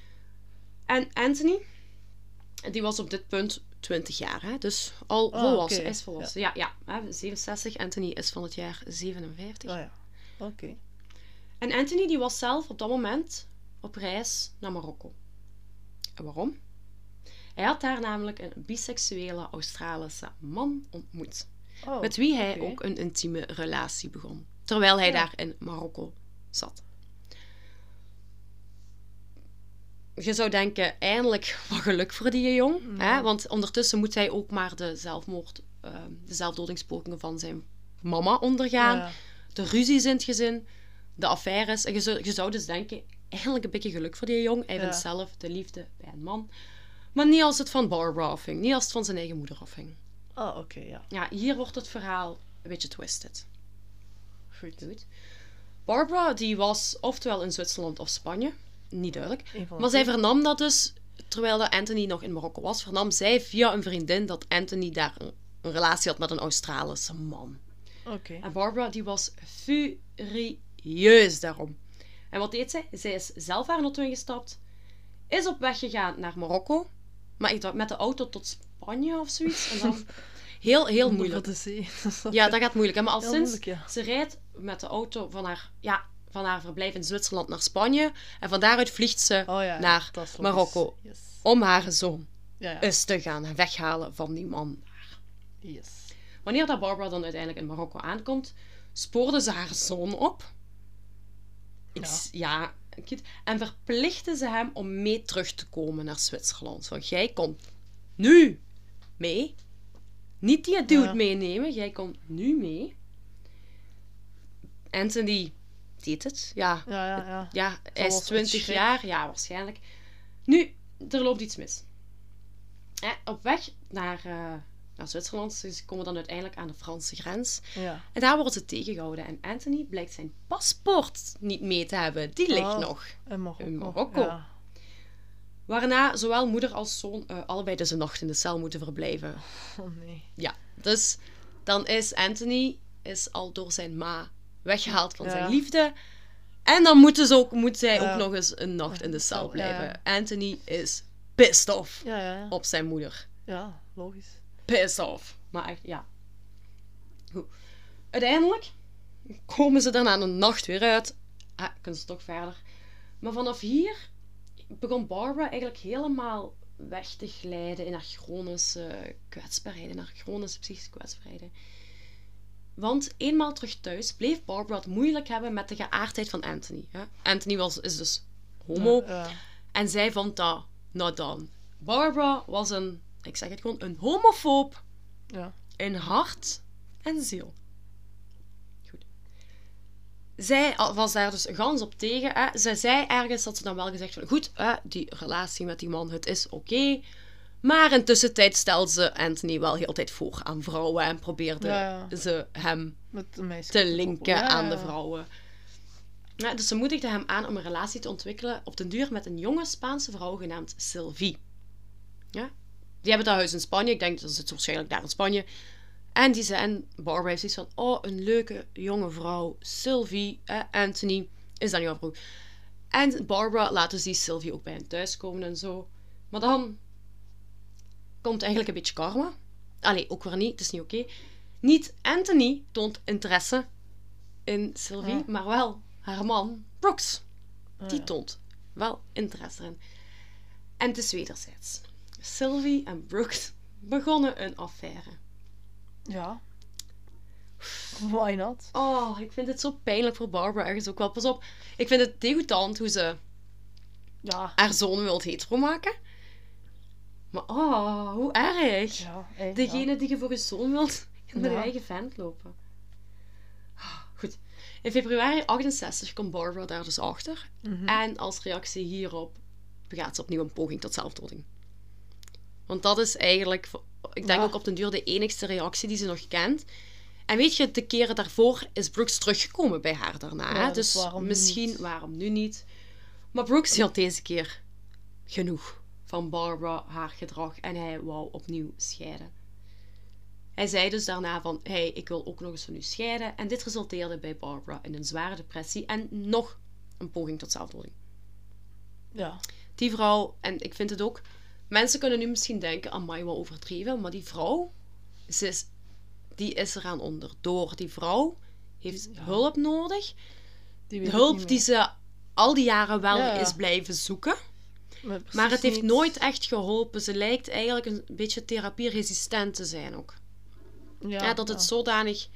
En Anthony, die was op dit punt 20 jaar, hè? dus al Ah, volwassen, is volwassen. Ja, ja, hè, 67. Anthony is van het jaar 57. Ah ja. Oké. En Anthony die was zelf op dat moment op reis naar Marokko. En waarom? Hij had daar namelijk een biseksuele Australische man ontmoet, Oh, met wie hij ook een intieme relatie begon, terwijl hij Ja. daar in Marokko zat. Je zou denken, eindelijk wat geluk voor die jong. Hè? Want ondertussen moet hij ook maar de zelfmoord, eh, de zelfdodingspogingen van zijn mama ondergaan Ja. de ruzies in het gezin, de affaires. En je zou, je zou dus denken, eigenlijk een beetje geluk voor die jong. Hij vindt zelf de liefde bij een man. Maar niet als het van Barbara afhing. Niet als het van zijn eigen moeder afhing. Ah, oké, ja. Ja, hier wordt het verhaal een beetje twisted. Goed. Goed. Barbara, die was oftewel in Zwitserland of Spanje. Niet duidelijk. Maar zij vernam dat dus, terwijl dat Anthony nog in Marokko was, vernam zij via een vriendin dat Anthony daar een, een relatie had met een Australische man. Oké. En Barbara die was furieus daarom. En wat deed zij? Zij is zelf haar auto ingestapt, is op weg gegaan naar Marokko. Maar ik dacht met de auto tot Spanje of zoiets. En dan (laughs) heel, heel moeilijk. (laughs) Ja, dat gaat moeilijk. Hè? Maar al Heel sinds moeilijk, ja. ze rijdt met de auto van haar, ja, van haar verblijf in Zwitserland naar Spanje. En van daaruit vliegt ze Oh ja, naar. Marokko. Yes. om haar zoon Ja, eens te gaan weghalen van die man. Yes. Wanneer dat Barbara dan uiteindelijk in Marokko aankomt, spoorde ze haar zoon op. Ja. ja, en verplichtte ze hem om mee terug te komen naar Zwitserland. Van, jij komt nu mee. Niet die dude Ja. meenemen, jij komt nu mee. Anthony deed het. Ja, Ja, ja, ja. ja hij is Zoals 20 het schrik. jaar. Ja, waarschijnlijk. Nu, er loopt iets mis. Hè, op weg naar, eh, naar Zwitserland. Ze komen dan uiteindelijk aan de Franse grens. ja. En daar wordt ze tegengehouden. En Anthony blijkt zijn paspoort niet mee te hebben. Die ligt Oh. nog. In Marokko. In Marokko. Ja. Waarna zowel moeder als zoon eh, allebei dus een nacht in de cel moeten verblijven. Oh nee. Ja, dus dan is Anthony is al door zijn ma weggehaald van Ja. zijn liefde. En dan moet, dus ook, moet zij Ja. ook nog eens een nacht in de cel ja, blijven. Anthony is pissed off Ja, ja, ja. op zijn moeder. Ja, logisch. Pissed off. Maar echt, ja. Goed. Uiteindelijk komen ze dan aan een nacht weer uit. Ah, kunnen ze toch verder. Maar vanaf hier begon Barbara eigenlijk helemaal weg te glijden in haar chronische kwetsbaarheden, in haar chronische psychische kwetsbaarheden. Want eenmaal terug thuis bleef Barbara het moeilijk hebben met de geaardheid van Anthony. Hè? Anthony was, is dus homo. Ja, En zij vond dat not done. Barbara was een, ik zeg het gewoon, een homofoob ja. in hart en ziel. Goed. Zij was daar dus gans op tegen. Hè. Zij zei ergens dat ze dan wel gezegd van, goed, hè, die relatie met die man, het is oké. Maar intussen tijd stelde ze Anthony wel heel tijd voor aan vrouwen en probeerde Ja, ja. ze hem te linken Ja, aan de vrouwen. Ja, dus ze moedigde hem aan om een relatie te ontwikkelen op den duur met een jonge Spaanse vrouw genaamd Sylvie. Ja? Die hebben dat huis in Spanje. Ik denk dat ze het waarschijnlijk daar in Spanje. En die zei, en Barbara heeft zoiets van, oh, een leuke jonge vrouw, Sylvie, eh, Anthony, is dat niet afgeroepen. En Barbara laat dus die Sylvie ook bij hen thuiskomen en zo. Maar dan komt eigenlijk een beetje karma. Allee, ook weer niet, het is niet oké. Niet Anthony toont interesse in Sylvie, Ja. maar wel haar man, Brooks. Ah, Die toont wel interesse in. En het is wederzijds. Sylvie en Brooks begonnen een affaire. Ja. Why not? Oh, ik vind het zo pijnlijk voor Barbara ergens ook wel. Pas op, ik vind het degoutant hoe ze Ja. haar zoon wilt hetero maken. Maar oh, hoe erg. Ja, Degene die je voor je zoon wilt in de eigen vent lopen. Ah, Goed. In februari 68 komt Barbara daar dus achter. Mhm. En als reactie hierop begaat ze opnieuw een poging tot zelfdoding. Want dat is eigenlijk, ik denk Ja. ook op den duur, de enigste reactie die ze nog kent. En weet je, de keren daarvoor is Brooks teruggekomen bij haar daarna. Ja, hè? dus dus waarom misschien, niet? waarom nu niet? Maar Brooks had deze keer genoeg van Barbara, haar gedrag. En hij wou opnieuw scheiden. Hij zei dus daarna van, hey, ik wil ook nog eens van u scheiden. En dit resulteerde bij Barbara in een zware depressie en nog een poging tot zelfdoding. Ja. Die vrouw, en ik vind het ook, mensen kunnen nu misschien denken, amai, wat overdreven, maar die vrouw, ze is, die is eraan onderdoor. Die vrouw heeft Ja. hulp nodig. Die Hulp die ze al die jaren wel Ja, ja. is blijven zoeken. Maar het heeft niet- nooit echt geholpen. Ze lijkt eigenlijk een beetje therapieresistent te zijn ook. Ja, Ja, dat het zodanig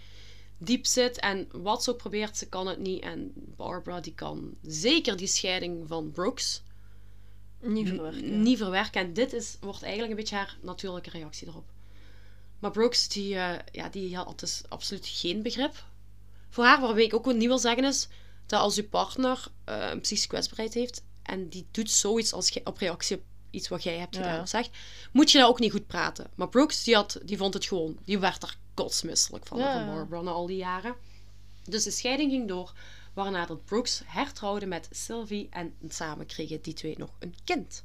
diep zit en wat ze ook probeert, ze kan het niet. En Barbara die kan zeker die scheiding van Brooks niet verwerken. niet verwerken. En dit is, wordt eigenlijk een beetje haar natuurlijke reactie erop. Maar Brooks, die, eh, ja, die had dus absoluut geen begrip voor haar. Waarbij ik ook wat niet wil zeggen is, dat als je partner eh, een psychische kwetsbaarheid heeft en die doet zoiets als op reactie op iets wat jij hebt Ja. gedaan of zegt, moet je daar ook niet goed praten. Maar Brooks, die, had, die vond het gewoon, die werd er kotsmisselijk van, Ja, van. Barbara na al die jaren. Dus de scheiding ging door, waarna dat Brooks hertrouwde met Sylvie en samen kregen die twee nog een kind.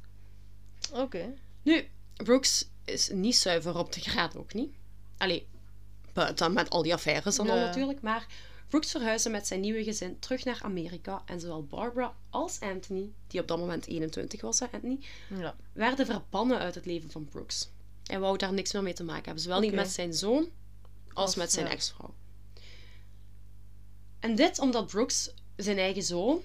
Oké. Nu, Brooks is niet zuiver op de graad ook niet. Allee, buiten met al die affaires dan al natuurlijk. Maar Brooks verhuisde met zijn nieuwe gezin terug naar Amerika en zowel Barbara als Anthony, die op dat moment 21 was, hè, Anthony, Ja. werden verbannen uit het leven van Brooks. Hij wou daar niks meer mee te maken hebben, zowel niet met zijn zoon als Als- met zijn ja. ex-vrouw. En dit omdat Brooks zijn eigen zoon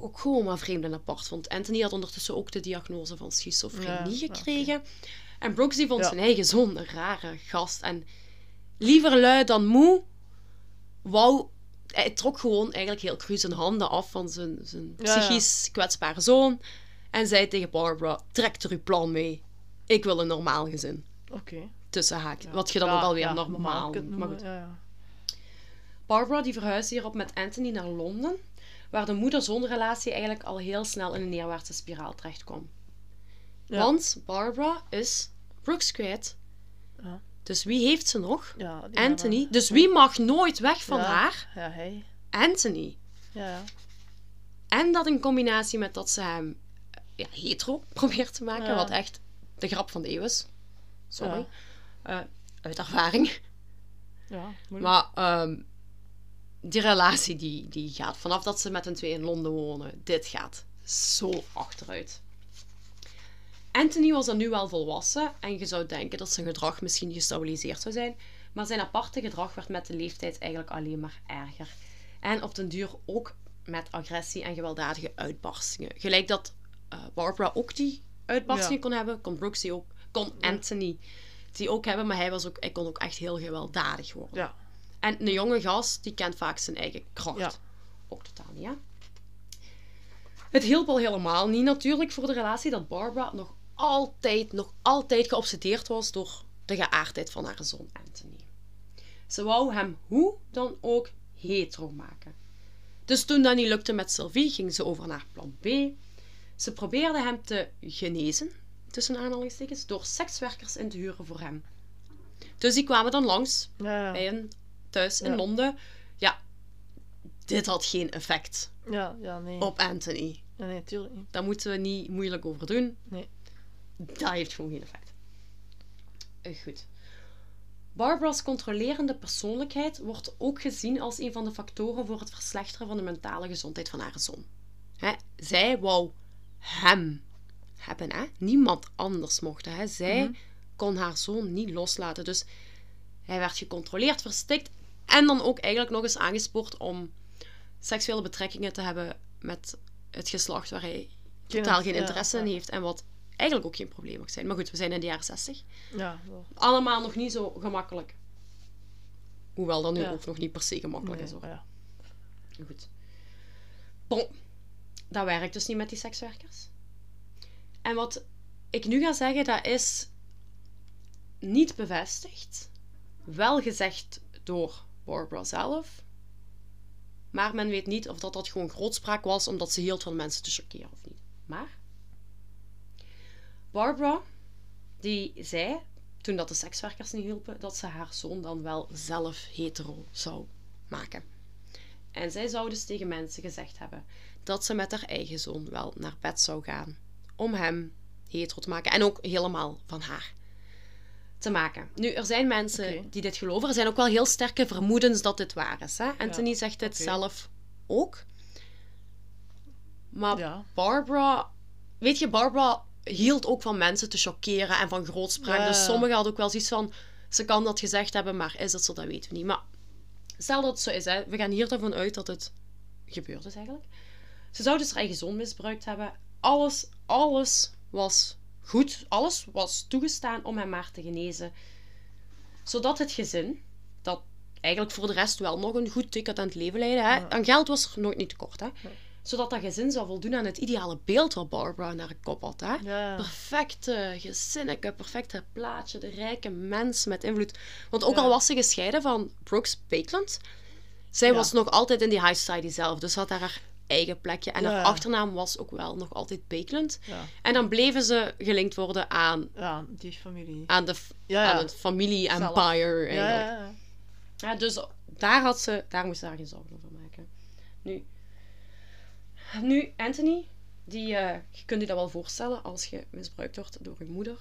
ook gewoon maar vreemd en apart vond. Anthony had ondertussen ook de diagnose van schizofrenie Ja, gekregen. En Brooks die vond Ja. zijn eigen zoon een rare gast. En liever lui dan moe, wou... Hij trok gewoon eigenlijk heel cru zijn handen af van zijn, zijn Ja, psychisch kwetsbare zoon. En zei tegen Barbara, trek er uw plan mee. Ik wil een normaal gezin. Oké. Tussen haak. Ja. Wat je dan ook alweer ja, normaal... kunt maar noemen, goed. Barbara die verhuisde hierop met Anthony naar Londen, waar de moeder-zoon-relatie eigenlijk al heel snel in een neerwaartse spiraal terecht kwam. Ja. Want Barbara is Brooks kwijt. Ja. Dus wie heeft ze nog? Ja, Anthony. mannen. Dus wie mag nooit weg van haar? Anthony. En dat in combinatie met dat ze hem ja, hetero (laughs) probeert te maken, wat echt de grap van de eeuw is. Sorry. Eh, uit ervaring. Ja, moeilijk. Maar ehm, die relatie die, die gaat vanaf dat ze met hun twee in Londen wonen. Dit gaat zo achteruit. Anthony was dan nu wel volwassen en je zou denken dat zijn gedrag misschien gestabiliseerd zou zijn. Maar zijn aparte gedrag werd met de leeftijd eigenlijk alleen maar erger. En op den duur ook met agressie en gewelddadige uitbarstingen. Gelijk dat eh, Barbara ook die uitbarstingen Ja. kon hebben, kon Brooks die ook, kon Anthony die ook hebben, maar hij, was ook, hij kon ook echt heel gewelddadig worden. Ja. En een jonge gast, die kent vaak zijn eigen kracht. Ja. Ook totaal niet, hè? Het hielp al helemaal niet natuurlijk voor de relatie dat Barbara nog altijd, nog altijd geobsedeerd was door de geaardheid van haar zoon Anthony. Ze wou hem hoe dan ook hetero maken. Dus toen dat niet lukte met Sylvie, ging ze over naar plan B. Ze probeerde hem te genezen, tussen aanhalingstekens, door sekswerkers in te huren voor hem. Dus die kwamen dan langs Ja, bij een thuis in Ja. Londen. Ja, dit had geen effect Ja, ja, nee. op Anthony. Ja, nee, tuurlijk niet. Daar moeten we niet moeilijk over doen. Nee. Dat heeft gewoon geen effect. Eh, Goed. Barbara's controlerende persoonlijkheid wordt ook gezien als een van de factoren voor het verslechteren van de mentale gezondheid van haar zoon. Hè, zij wou hem hebben, hè? niemand anders mocht. Hè? Zij Mhm. kon haar zoon niet loslaten. Dus hij werd gecontroleerd, verstikt en dan ook eigenlijk nog eens aangespoord om seksuele betrekkingen te hebben met het geslacht waar hij totaal geen ja, interesse in heeft en wat eigenlijk ook geen probleem mag zijn. Maar goed, we zijn in de jaren 60. Ja. Allemaal nog niet zo gemakkelijk. Hoewel dat nu ook nog niet per se gemakkelijk Nee, is hoor. Goed. Bon, dat werkt dus niet met die sekswerkers. En wat ik nu ga zeggen, dat is niet bevestigd. Wel gezegd door Barbara zelf. Maar men weet niet of dat, dat gewoon grootspraak was omdat ze hield van mensen te chockeren of niet. Maar Barbara, die zei, toen dat de sekswerkers niet hielpen, dat ze haar zoon dan wel zelf hetero zou maken. En zij zou dus tegen mensen gezegd hebben dat ze met haar eigen zoon wel naar bed zou gaan om hem hetero te maken. En ook helemaal van haar te maken. Nu, er zijn mensen die dit geloven. Er zijn ook wel heel sterke vermoedens dat dit waar is. Hè? Anthony zegt dit zelf ook. Maar Ja. Barbara... Weet je, Barbara hield ook van mensen te chockeren en van grootspraak. Ja. Dus sommigen hadden ook wel zoiets van... Ze kan dat gezegd hebben, maar is dat zo? Dat weten we niet. Maar stel dat het zo is, hè. we gaan hier ervan uit dat het gebeurd is eigenlijk. Ze zou dus haar eigen zoon misbruikt hebben. Alles, alles was goed. Alles was toegestaan om hem maar te genezen. Zodat het gezin, dat eigenlijk voor de rest wel nog een goed decadent leven leidde, hè. Aan geld was er nooit niet tekort. Hè. Zodat dat gezin zou voldoen aan het ideale beeld wat Barbara naar de kop had. Hè. Ja. Perfecte gezinnetje, perfecte plaatje, de rijke mens met invloed. Want ook Ja. al was ze gescheiden van Brooks Bakeland, zij Ja. was nog altijd in die high society zelf. Dus had haar eigen plekje. En haar Ja. achternaam was ook wel nog altijd Bakeland. Ja. En dan bleven ze gelinkt worden aan, ja, die familie. aan, de, f- Ja, ja. aan het familie-empire. Eigenlijk. Ja, dus daar, had ze, daar moest ze daar geen zorgen over maken. Nu, nu Anthony, die, eh, je kunt je dat wel voorstellen als je misbruikt wordt door je moeder.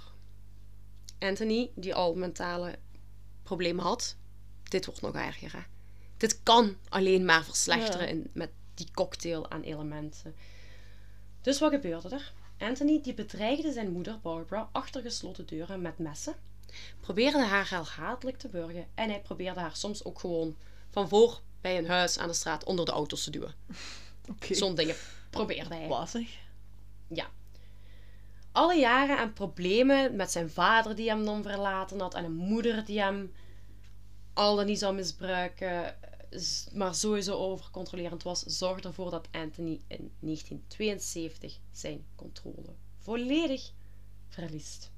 Anthony, die al mentale problemen had, dit wordt nog erger. Hè? dit kan alleen maar verslechteren in, met die cocktail aan elementen. Dus wat gebeurde er? Anthony die bedreigde zijn moeder Barbara achter gesloten deuren met messen, probeerde haar herhaaldelijk te burgen en hij probeerde haar soms ook gewoon van voor bij een huis aan de straat onder de auto's te duwen. (laughs) Oké. Zo'n dingen probeerde hij. Wazig. Ja. Alle jaren aan problemen met zijn vader die hem dan verlaten had en een moeder die hem al dan niet zou misbruiken, maar sowieso overcontrolerend was, zorgde ervoor dat Anthony in 1972 zijn controle volledig verliest.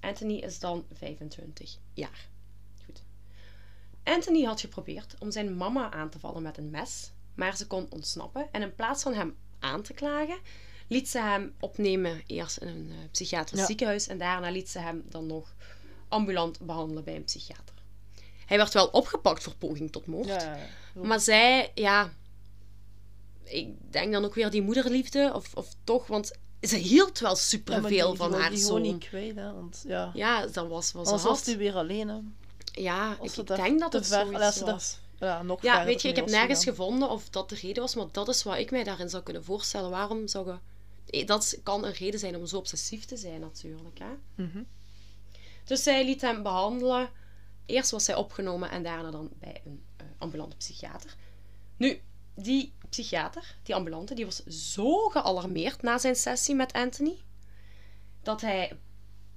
Anthony is dan 25 jaar. Goed. Anthony had geprobeerd om zijn mama aan te vallen met een mes, maar ze kon ontsnappen en in plaats van hem aan te klagen, liet ze hem opnemen eerst in een eh, psychiatrisch Ja. ziekenhuis en daarna liet ze hem dan nog ambulant behandelen bij een psychiater. Hij werd wel opgepakt voor poging tot moord, Ja, maar zij, ja, ik denk dan ook weer die moederliefde, of, of toch, want ze hield wel superveel van haar die zoon. niet kwijt, hè. Want ja, Ja, dat was wat ze anders was hij weer alleen, hè. Ja, Als ik denk dat het ver- zoiets was. Ja, nog Ja, weet je, ik heb was nergens gevonden of dat de reden was, maar dat is wat ik mij daarin zou kunnen voorstellen. Waarom zou je... Eh, Dat kan een reden zijn om zo obsessief te zijn, natuurlijk. Hè? Mhm. Dus zij liet hem behandelen. Eerst was hij opgenomen en daarna dan bij een eh, ambulante psychiater. Nu, die psychiater, die ambulante, die was zo gealarmeerd na zijn sessie met Anthony, dat hij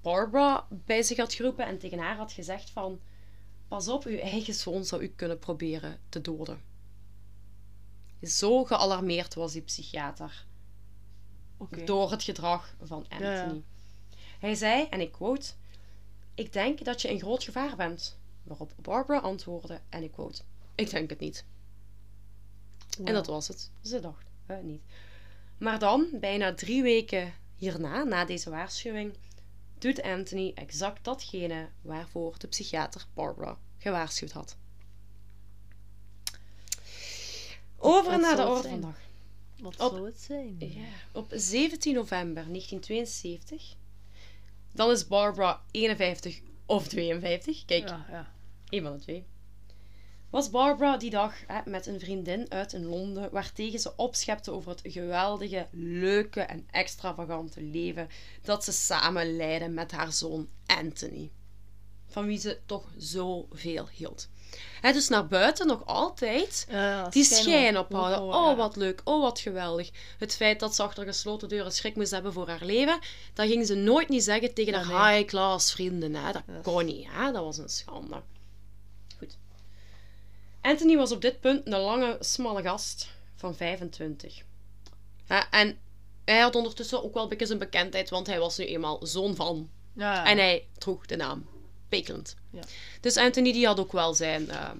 Barbara bij zich had geroepen en tegen haar had gezegd van... Pas op, uw eigen zoon zou u kunnen proberen te doden. Zo gealarmeerd was die psychiater door het gedrag van Anthony. Ja, ja. Hij zei, en ik quote... Ik denk dat je in groot gevaar bent. Waarop Barbara antwoordde, en ik quote... Ik denk het niet. En dat was het. Ze dacht, eh, niet. Maar dan, bijna drie weken hierna, na deze waarschuwing, doet Anthony exact datgene waarvoor de psychiater Barbara gewaarschuwd had. Over Wat naar de het orde van dag. Wat Op- zou het zijn? Ja, op 17 november 1972, dan is Barbara 51 of 52, kijk, Ja, ja. een van de twee, was Barbara die dag hè, met een vriendin uit in Londen, waartegen ze opschepte over het geweldige, leuke en extravagante leven dat ze samen leidde met haar zoon Anthony. Van wie ze toch zoveel hield. Hè, dus naar buiten nog altijd Ja, ja, die schijn ophouden. Oh, Oh, ja. wat leuk. Oh, wat geweldig. Het feit dat ze achter gesloten deuren schrik moest hebben voor haar leven, dat ging ze nooit niet zeggen tegen Ja, haar nee. high-class vrienden. Hè. Dat kon niet. Hè. Dat was een schande. Goed. Anthony was op dit punt een lange, smalle gast van 25. Hè, en hij had ondertussen ook wel een beetje zijn bekendheid, want hij was nu eenmaal zoon van. Ja. En hij droeg de naam Ja. Dus Anthony die had ook wel zijn... ehm,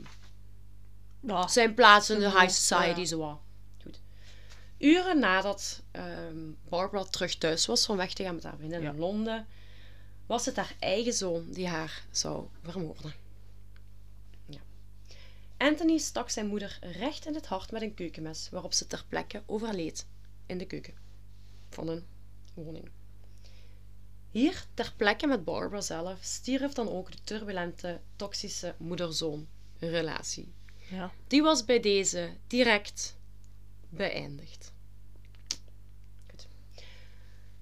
Ja. zijn plaats in de high society, zo. Goed. Uren nadat ehm, Barbara terug thuis was van weg te gaan met haar vriendin in Londen, was het haar eigen zoon die haar zou vermoorden. Ja. Anthony stak zijn moeder recht in het hart met een keukenmes, waarop ze ter plekke overleed in de keuken van een woning. Hier, ter plekke met Barbara zelf, stierf dan ook de turbulente, toxische moeder-zoon relatie. Ja. Die was bij deze direct beëindigd. Goed.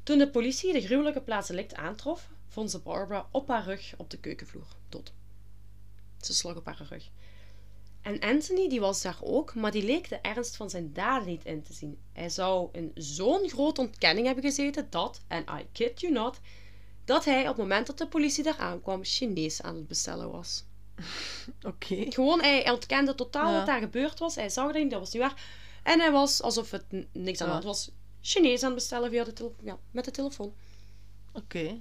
Toen de politie de gruwelijke plaats delict aantrof, vond ze Barbara op haar rug op de keukenvloer, dood. Ze slag op haar rug. En Anthony die was daar ook, maar die leek de ernst van zijn daden niet in te zien. Hij zou in zo'n grote ontkenning hebben gezeten dat, en I kid you not, dat hij op het moment dat de politie daar aankwam Chinees aan het bestellen was. (laughs) Oké. Gewoon, hij ontkende totaal Ja. wat daar gebeurd was. Hij zag dat niet, dat was niet waar. En hij was, alsof het niks aan de Ja. hand was, Chinees aan het bestellen via de tele- ja, met de telefoon. Oké.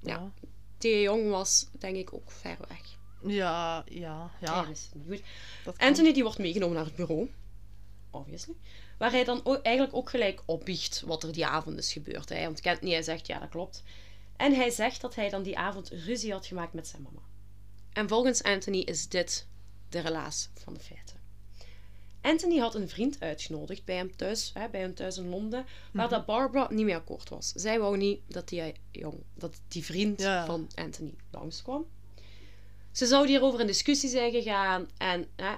Ja. Die jong was, denk ik, ook ver weg. Ja, ja, ja. Wist het niet goed. dat. Anthony die wordt meegenomen naar het bureau. Obviously. Waar hij dan ook, eigenlijk ook gelijk opbiecht wat er die avond is gebeurd. Hij ontkent niet, hij zegt ja, dat klopt. En hij zegt dat hij dan die avond ruzie had gemaakt met zijn mama. En volgens Anthony is dit de relaas van de feiten. Anthony had een vriend uitgenodigd bij hem thuis, hè, bij hem thuis in Londen, waar dat Barbara niet mee akkoord was. Zij wou niet dat die, jong, dat die vriend Ja. van Anthony langskwam. Ze zouden hierover in discussie zijn gegaan en hè,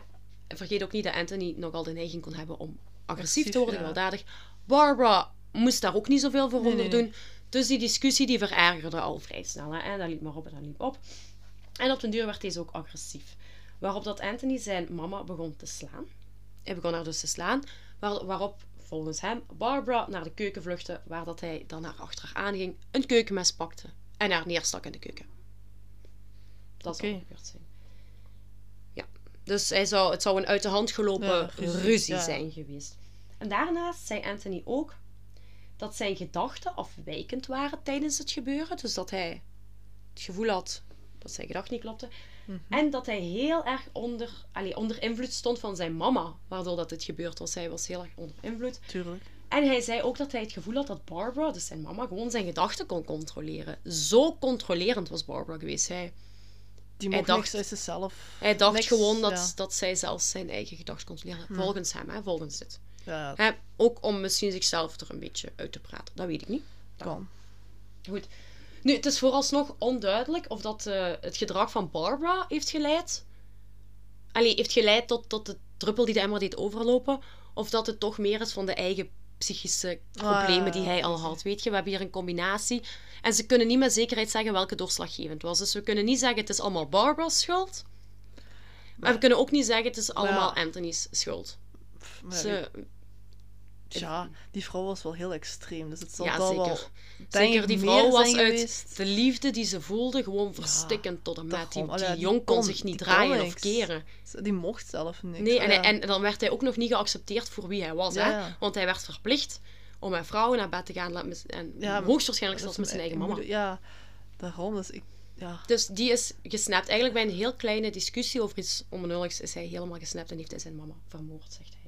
vergeet ook niet dat Anthony nogal de neiging kon hebben om agressief te worden, ja. gewelddadig. Barbara moest daar ook niet zoveel voor Nee, onder nee, doen. Dus die discussie die verergerde al vrij snel. Hè? En dat liep maar op en dat liep op. En op den duur werd deze ook agressief. Waarop dat Anthony zijn mama begon te slaan. Hij begon haar dus te slaan. Waar, waarop, volgens hem, Barbara naar de keuken vluchtte. Waar dat hij dan naar achter haar aanging, een keukenmes pakte en haar neerstak in de keuken. Dat zou gebeurd zijn. Ja, dus hij zou, het zou een uit de hand gelopen Ja, ruzie, ruzie, ja. zijn geweest. En daarnaast zei Anthony ook dat zijn gedachten afwijkend waren tijdens het gebeuren. Dus dat hij het gevoel had dat zijn gedachten niet klopten. Mhm. En dat hij heel erg onder, allee, onder invloed stond van zijn mama, waardoor dat dit gebeurd was. Hij was heel erg onder invloed. Tuurlijk. En hij zei ook dat hij het gevoel had dat Barbara, dus zijn mama, gewoon zijn gedachten kon controleren. Zo controlerend was Barbara geweest. Hij, Die Hij mocht dacht- niks zichzelf. hij dacht Niks, gewoon dat, ja. dat zij zelfs zijn eigen gedachten controleerde. Volgens hem, hè, volgens dit. Ja, Hè, ook om misschien zichzelf er een beetje uit te praten. Dat weet ik niet. kan. Goed. Nu, het is vooralsnog onduidelijk of dat eh, het gedrag van Barbara heeft geleid. Allee, heeft geleid tot, tot de druppel die de emmer deed overlopen. Of dat het toch meer is van de eigen psychische problemen Ah, die hij al had. Weet je, we hebben hier een combinatie. En ze kunnen niet met zekerheid zeggen welke doorslaggevend was. Dus we kunnen niet zeggen het is allemaal Barbara's schuld. Maar we kunnen ook niet zeggen het is allemaal Ja. Anthony's schuld. Pff, maar Ze, Ja, die vrouw was wel heel extreem. Dus het zal ja, wel zeker. wel... Zeker, die vrouw was uit geweest. de liefde die ze voelde gewoon verstikkend tot en met. Die, daarom. die jong kon kon- zich niet draaien of keren. Die mocht zelf niks. Nee, en, Ja. en, en dan werd hij ook nog niet geaccepteerd voor wie hij was. Hè? Want hij werd verplicht om met vrouwen naar bed te gaan. En hoogstwaarschijnlijk zelfs met zijn eigen mama. Ja, daarom. Dus ik... Ja, Dus die is gesnapt. Eigenlijk bij een heel kleine discussie over iets onbenulligs is hij helemaal gesnapt en heeft hij zijn mama vermoord, zegt hij.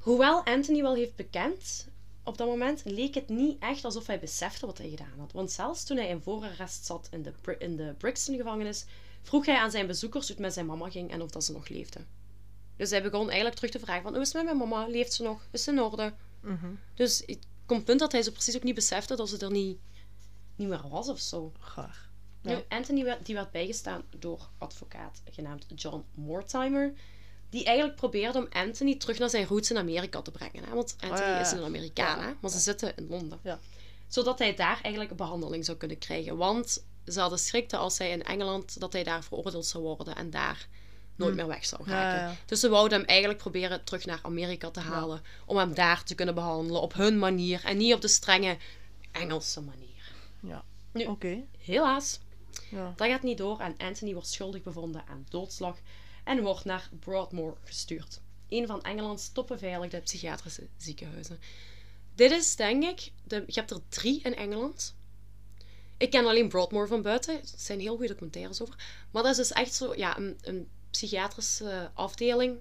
Hoewel Anthony wel heeft bekend, op dat moment leek het niet echt alsof hij besefte wat hij gedaan had. Want zelfs toen hij in voorarrest zat in de, in de Brixton-gevangenis, vroeg hij aan zijn bezoekers hoe het met zijn mama ging en of dat ze nog leefde. Dus hij begon eigenlijk terug te vragen van, hoe is het met mijn mama? Leeft ze nog? Is ze in orde? mhm. Dus het komt punt dat hij zo precies ook niet besefte dat ze er niet, niet meer was of zo. gaar. Nu. Anthony werd, die werd bijgestaan door advocaat genaamd John Mortimer. Die eigenlijk probeerde om Anthony terug naar zijn roots in Amerika te brengen. Hè? Want Anthony Ah, ja, is een Amerikaan, hè? maar ze zitten in Londen. Ja. Zodat hij daar eigenlijk een behandeling zou kunnen krijgen. Want ze hadden schrik dat als hij in Engeland, dat hij daar veroordeeld zou worden en daar nooit meer weg zou raken. ja, ja. Dus ze wouden hem eigenlijk proberen terug naar Amerika te halen. Om hem daar te kunnen behandelen op hun manier. En niet op de strenge Engelse manier. Ja. Nu- Oké. Helaas, Ja. dat gaat niet door en Anthony wordt schuldig bevonden aan doodslag en wordt naar Broadmoor gestuurd. Een van Engelands topbeveiligde psychiatrische ziekenhuizen. Dit is, denk ik, de, je hebt er drie in Engeland. Ik ken alleen Broadmoor van buiten. Er zijn heel goede documentaires over. Maar dat is dus echt zo, ja, een, een psychiatrische afdeling,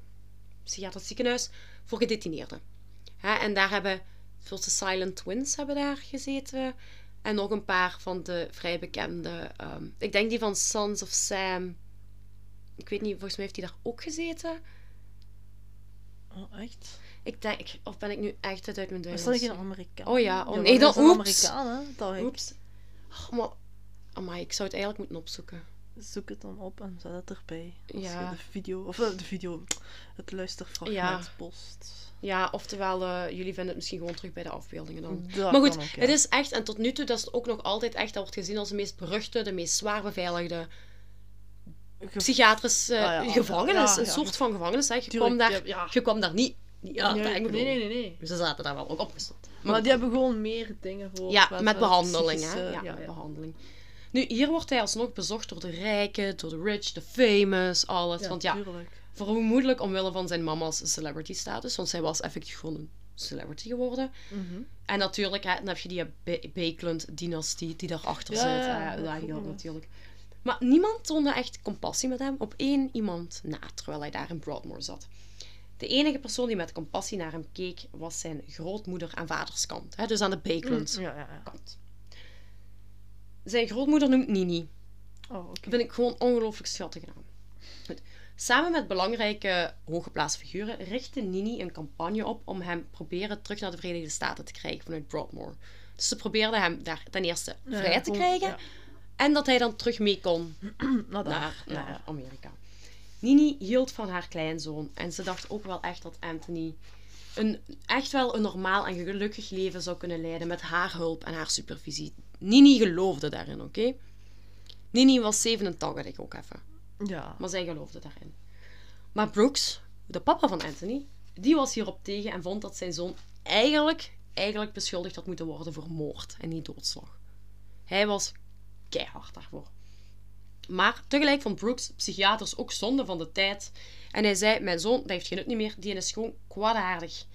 psychiatrisch ziekenhuis, voor gedetineerden. En daar hebben, zoals de Silent Twins hebben daar gezeten. En nog een paar van de vrij bekende. ehm, ik denk die van Sons of Sam. Ik weet niet, volgens mij heeft die daar ook gezeten. Oh, echt? Ik denk, of ben ik nu echt het uit mijn duim? Is dat geen Amerikaan? Oh ja, oh nee, dat oeps. Amerikaan, hè? Dat. Oeps. Oh, maar, amai, ik zou het eigenlijk moeten opzoeken. Zoek het dan op en zet het erbij. Als Ja. je de video, of eh, de video, het luisterfragment Ja. post. Ja, oftewel, eh, jullie vinden het misschien gewoon terug bij de afbeeldingen dan. Dat maar goed, kan ook, ja. het is echt, en tot nu toe, dat is ook nog altijd echt, dat wordt gezien als de meest beruchte, de meest zwaar beveiligde Ge- psychiatrische Ah, ja, gevangenis. ja, een ja. soort van gevangenis. Hè. Je, kwam daar, ja, ja. je kwam daar niet, aan. nee, nee, nee, nee, nee. Ze zaten daar wel ook opgesloten. Maar die hebben gewoon meer dingen voor. Ja, met eh, behandeling. Hè? Ja, ja, met ja. behandeling. Nu, hier wordt hij alsnog bezocht door de rijken, door de rich, de famous, alles. Want ja, tuurlijk. vermoedelijk omwille van zijn mama's celebrity status. Want zij was effectief gewoon een celebrity geworden. Mhm. En natuurlijk, hè, dan heb je die Ba- Bakeland-dynastie die daarachter Ja, zit. ja, Ja, ja, dat ja, ja, natuurlijk. Maar niemand toonde echt compassie met hem op één iemand na, terwijl hij daar in Broadmoor zat. De enige persoon die met compassie naar hem keek, was zijn grootmoeder aan vaderskant. Hè, dus aan de Bakeland Ja, ja, ja. kant. Zijn grootmoeder noemt Nini. Oh, oké. Dat vind ik gewoon ongelooflijk schattig naam. Goed. Samen met belangrijke hooggeplaatste figuren richtte Nini een campagne op om hem proberen terug naar de Verenigde Staten te krijgen vanuit Broadmoor. Dus ze probeerden hem daar ten eerste vrij te krijgen. En dat hij dan terug mee kon (clears throat) naar, naar. Amerika. Nini hield van haar kleinzoon en ze dacht ook wel echt dat Anthony een, echt wel een normaal en gelukkig leven zou kunnen leiden met haar hulp en haar supervisie. Nini geloofde daarin, oké? Nini was 87 ook even, Ja. maar zij geloofde daarin. Maar Brooks, de papa van Anthony, die was hierop tegen en vond dat zijn zoon eigenlijk, eigenlijk beschuldigd had moeten worden voor moord en niet doodslag. Hij was keihard daarvoor. Maar tegelijk vond Brooks psychiaters ook zonde van de tijd. En hij zei, mijn zoon, dat heeft geen nut niet meer, die is gewoon kwaadaardig.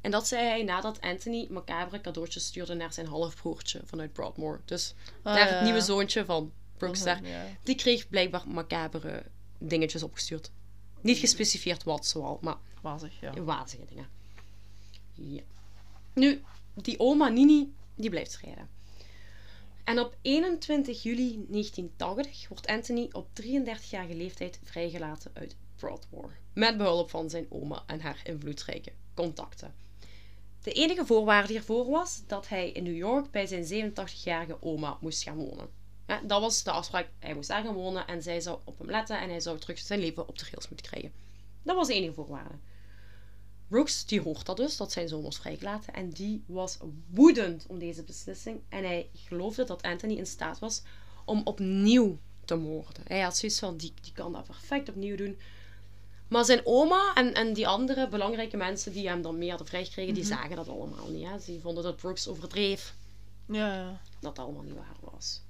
En dat zei hij nadat Anthony macabre cadeautjes stuurde naar zijn halfbroertje vanuit Broadmoor. Dus Ah, daar ja, het nieuwe zoontje van Brooks daar. Ja. Die kreeg blijkbaar macabere dingetjes opgestuurd. Niet gespecificeerd wat zoal, maar Wazig, ja. wazige dingen. Ja. Nu, die oma Nini, die blijft scheiden. En op 21 juli 1980 wordt Anthony op 33-jarige leeftijd vrijgelaten uit Broadmoor. Met behulp van zijn oma en haar invloedrijke contacten. De enige voorwaarde hiervoor was dat hij in New York bij zijn 87-jarige oma moest gaan wonen. Dat was de afspraak. Hij moest daar gaan wonen en zij zou op hem letten en hij zou terug zijn leven op de rails moeten krijgen. Dat was de enige voorwaarde. Brooks die hoort dat dus, dat zijn zoon was vrijgelaten. En die was woedend om deze beslissing. En hij geloofde dat Anthony in staat was om opnieuw te moorden. Hij had zoiets van, die, die kan dat perfect opnieuw doen. Maar zijn oma en, en die andere belangrijke mensen die hem dan mee hadden vrijgekregen, die zagen dat allemaal niet. Hè. Ze vonden dat Brooks overdreef. Ja, dat allemaal niet waar was.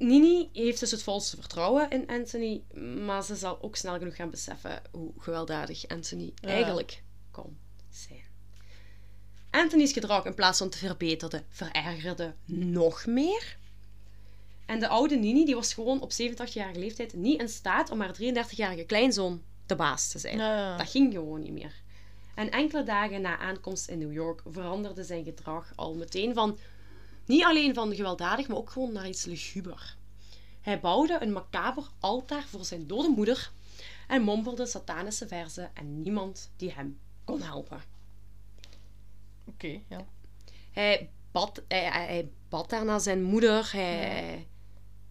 Nini heeft dus het volste vertrouwen in Anthony, maar ze zal ook snel genoeg gaan beseffen hoe gewelddadig Anthony Ja. eigenlijk kon zijn. Anthony's gedrag, in plaats van te verbeteren, verergerde nog meer. En de oude Nini die was gewoon op 87-jarige leeftijd niet in staat om haar 33-jarige kleinzoon de baas te zijn. Ja. Dat ging gewoon niet meer. En enkele dagen na aankomst in New York veranderde zijn gedrag al meteen van niet alleen van gewelddadig, maar ook gewoon naar iets luguber. Hij bouwde een macaber altaar voor zijn dode moeder en mompelde satanische verzen en niemand die hem kon helpen. Oké, ja. Hij bad, hij, bad daar naar zijn moeder, hij,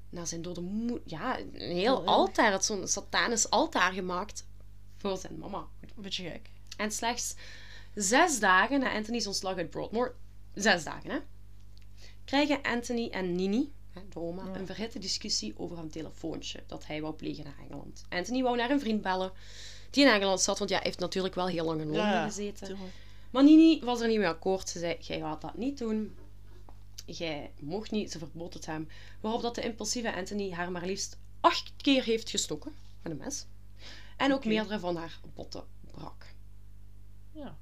naar zijn dode moeder. Ja, een heel erg. altaar, zo'n satanisch altaar gemaakt voor zijn mama. Beetje gek. En slechts zes dagen na Anthony's ontslag uit Broadmoor, zes dagen hè, krijgen Anthony en Nini, de oma, Ja. een verhitte discussie over een telefoontje dat hij wou plegen naar Engeland. Anthony wou naar een vriend bellen die in Engeland zat, want ja, hij heeft natuurlijk wel heel lang in Londen Ja, gezeten. Tuurlijk. Maar Nini was er niet mee akkoord. Ze zei, jij gaat dat niet doen. Jij mocht niet. Ze verbood het hem. Waarop dat de impulsieve Anthony haar maar liefst acht keer heeft gestoken met een mes. En ook meerdere van haar botten brak. Ja,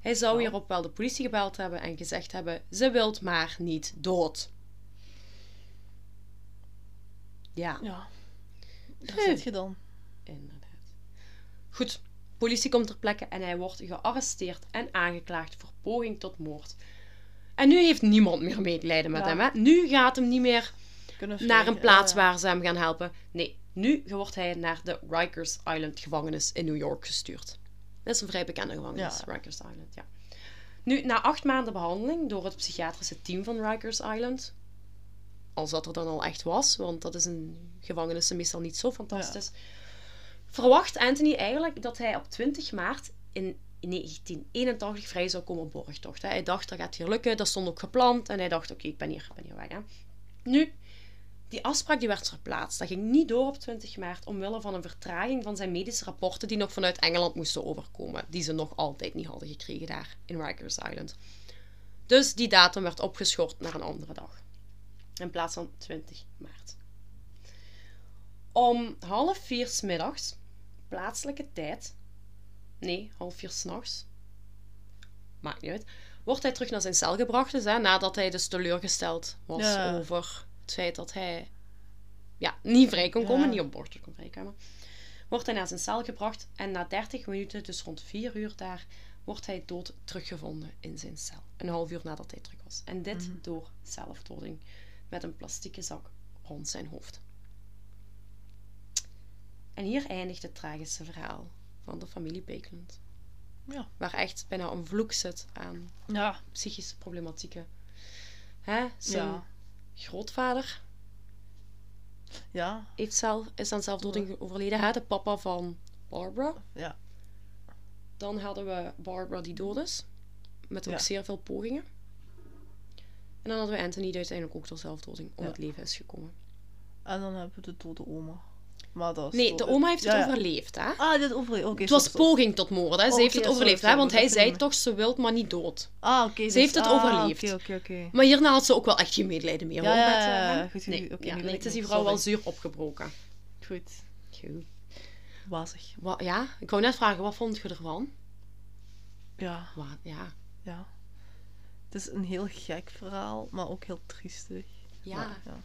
Hij zou hierop wel de politie gebeld hebben en gezegd hebben: ze wilt maar niet dood. Ja, Ja. Daar Hm. zit je dan. inderdaad. Goed, politie komt ter plekke en hij wordt gearresteerd en aangeklaagd voor poging tot moord. En nu heeft niemand meer medelijden met Ja. hem. Hè? Nu gaat hem niet meer Kunnen naar een plaats ja, ja. waar ze hem gaan helpen. Nee, nu wordt hij naar de Rikers Island gevangenis in New York gestuurd. Dat is een vrij bekende gevangenis, Ja. Rikers Island, ja. Nu, na acht maanden behandeling door het psychiatrische team van Rikers Island, als dat er dan al echt was, want dat is een gevangenis meestal niet zo fantastisch, verwacht Anthony eigenlijk dat hij op 20 maart in 1981 vrij zou komen op borgtocht. Hij dacht, dat gaat hier lukken, dat stond ook gepland, en hij dacht, oké, ik ben hier, ik ben hier weg. Hè. Nu, die afspraak die werd verplaatst. Dat ging niet door op 20 maart omwille van een vertraging van zijn medische rapporten die nog vanuit Engeland moesten overkomen. Die ze nog altijd niet hadden gekregen daar in Rikers Island. Dus die datum werd opgeschort naar een andere dag. In plaats van 20 maart. Om half vier 's middags, plaatselijke tijd. Nee, half vier s'nachts. Maakt niet uit. Wordt hij terug naar zijn cel gebracht, dus, hè, nadat hij dus teleurgesteld was Ja. over het feit dat hij ja, niet vrij kon komen, Ja. niet op borgtocht kon vrijkomen. Wordt hij naar zijn cel gebracht en na 30 minuten, dus rond 4 uur daar, wordt hij dood teruggevonden in zijn cel. Een half uur nadat hij terug was. En dit Mhm. door zelfdoding met een plastieke zak rond zijn hoofd. En hier eindigt het tragische verhaal van de familie Bakeland. Ja. Waar echt bijna een vloek zit aan Ja. psychische problematieken. Hè? Zijn Ja. Grootvader Ja, heeft zelf, is aan zelfdoding overleden. Hè? De papa van Barbara. ja. Dan hadden we Barbara die dood is. Met ook Ja. zeer veel pogingen. En dan hadden we Anthony die uiteindelijk ook door zelfdoding om Ja. het leven is gekomen. En dan hebben we de dode oma. Maar dat Nee, de oma heeft het Ja, overleefd, hè? Ah, dit overleefd. Oké, Het was stop, stop. poging tot moord, hè? Ze heeft het sorry, overleefd, hè? Want dat hij zei toch, ze wilt, maar niet dood. Ah, oké. dus- heeft het ah, overleefd. Oké. Maar hierna had ze ook wel echt geen medelijden meer, hoor. ja, met, ja, eh, goed, nee, nee, het is die vrouw wel zuur opgebroken. Goed. Goed. Wazig. Wa- ja, ik wou net vragen, wat vond je ervan? Ja, ja. ja. Het is een heel gek verhaal, maar ook heel triestig. Ja. Maar, ja.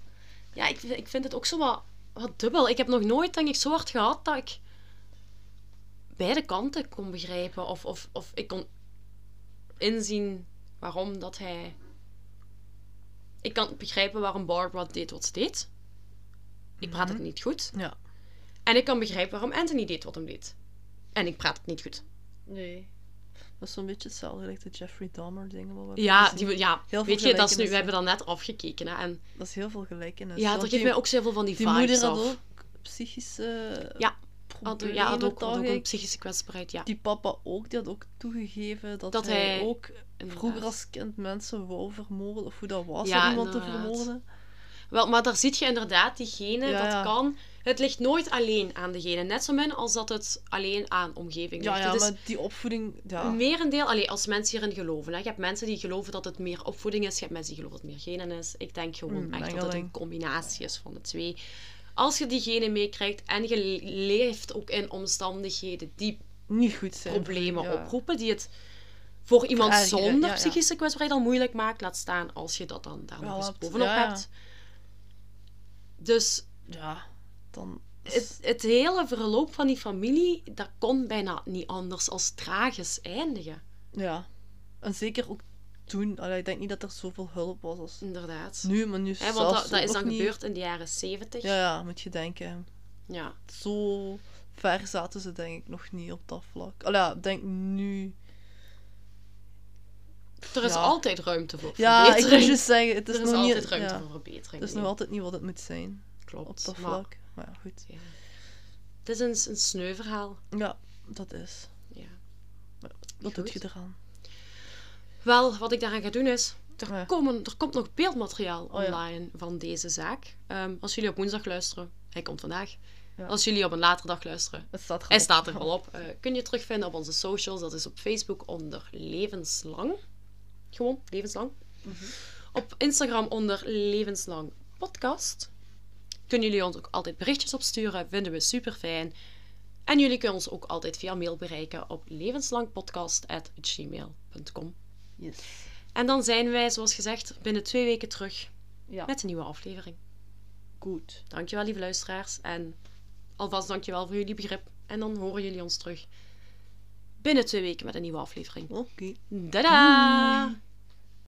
Ja, ik, ik vind het ook zo wat, wat dubbel. Ik heb nog nooit, denk ik, zo hard gehad dat ik beide kanten kon begrijpen. Of, of, of ik kon inzien waarom dat hij... Ik kan begrijpen waarom Barbara deed wat ze deed. Ik praat het niet goed. Ja. En ik kan begrijpen waarom Anthony deed wat hem deed. En ik praat het niet goed. Nee. Dat is zo'n beetje hetzelfde als de Jeffrey Dahmer dingen. wat we hebben Ja, die, ja veel weet je, dat is nu, we hebben dan net afgekeken. Hè, en Dat is heel veel gelijkenis. ja, er geeft die- mij ook zoveel van die, Die vibes moeder had af. ook psychische Ja, problemen, ja, had ook, had ook een psychische kwetsbaarheid, ja. Die papa ook, die had ook toegegeven dat, Dat hij, hij- ook inderdaad. vroeger als kind mensen wou vermoorden. Of hoe dat was, Ja, om iemand te vermoorden. Wel, maar daar zie je inderdaad diegene, Ja, dat kan. Het ligt nooit alleen aan degene. Net zo min als dat het alleen aan omgeving Ja, ligt. ja, het is maar die opvoeding... Ja. een merendeel, allee, als mensen hierin geloven. Hè. Je hebt mensen die geloven dat het meer opvoeding is. Je hebt mensen die geloven dat het meer genen is. Ik denk gewoon Mm, echt dat het een combinatie is van de twee. Als je die genen meekrijgt en je le- leeft ook in omstandigheden die Niet goed zijn. problemen Ja. oproepen, die het voor iemand zonder ja, ja. psychische kwetsbaarheid al moeilijk maakt, laat staan als je dat dan daar nog eens bovenop ja, ja. hebt. Dus Ja, dan... het, het hele verloop van die familie, dat kon bijna niet anders als tragisch eindigen. Ja. En zeker ook toen... Allee, ik denk niet dat er zoveel hulp was als Inderdaad. nu, maar nu Hè, want zelfs dat, is dan niet. gebeurd in de jaren zeventig. Ja, ja, moet je denken. Ja. Zo ver zaten ze denk ik nog niet op dat vlak. Allee, ja, denk nu... Er is Ja. altijd ruimte voor Ja, ik wil verbetering. juist zeggen, het is, er is nog altijd niet... ruimte ja, voor verbetering. het is nog altijd niet wat het moet zijn Klopt. op dat vlak. Maar goed. ja. Het is een, een sneu verhaal. Ja, dat is. Ja. Wat Goed. doet je eraan? Wel, wat ik daaraan ga doen is... Er, Ja. komen, er komt nog beeldmateriaal Oh ja. online van deze zaak. Ehm, als jullie op woensdag luisteren, hij komt vandaag. Ja. Als jullie op een latere dag luisteren, Het staat er hij op. staat er al op. Eh, kun je terugvinden op onze socials. Dat is op Facebook onder Levenslang. Gewoon, Levenslang. Mhm. Op Instagram onder Levenslang Podcast. Kunnen jullie ons ook altijd berichtjes opsturen. Vinden we super fijn. En jullie kunnen ons ook altijd via mail bereiken op levenslangpodcast.gmail.com. Yes. En dan zijn wij, zoals gezegd, binnen twee weken terug Ja, met een nieuwe aflevering. goed. Dankjewel, lieve luisteraars. En alvast dankjewel voor jullie begrip. En dan horen jullie ons terug binnen twee weken met een nieuwe aflevering. Oké. Tada!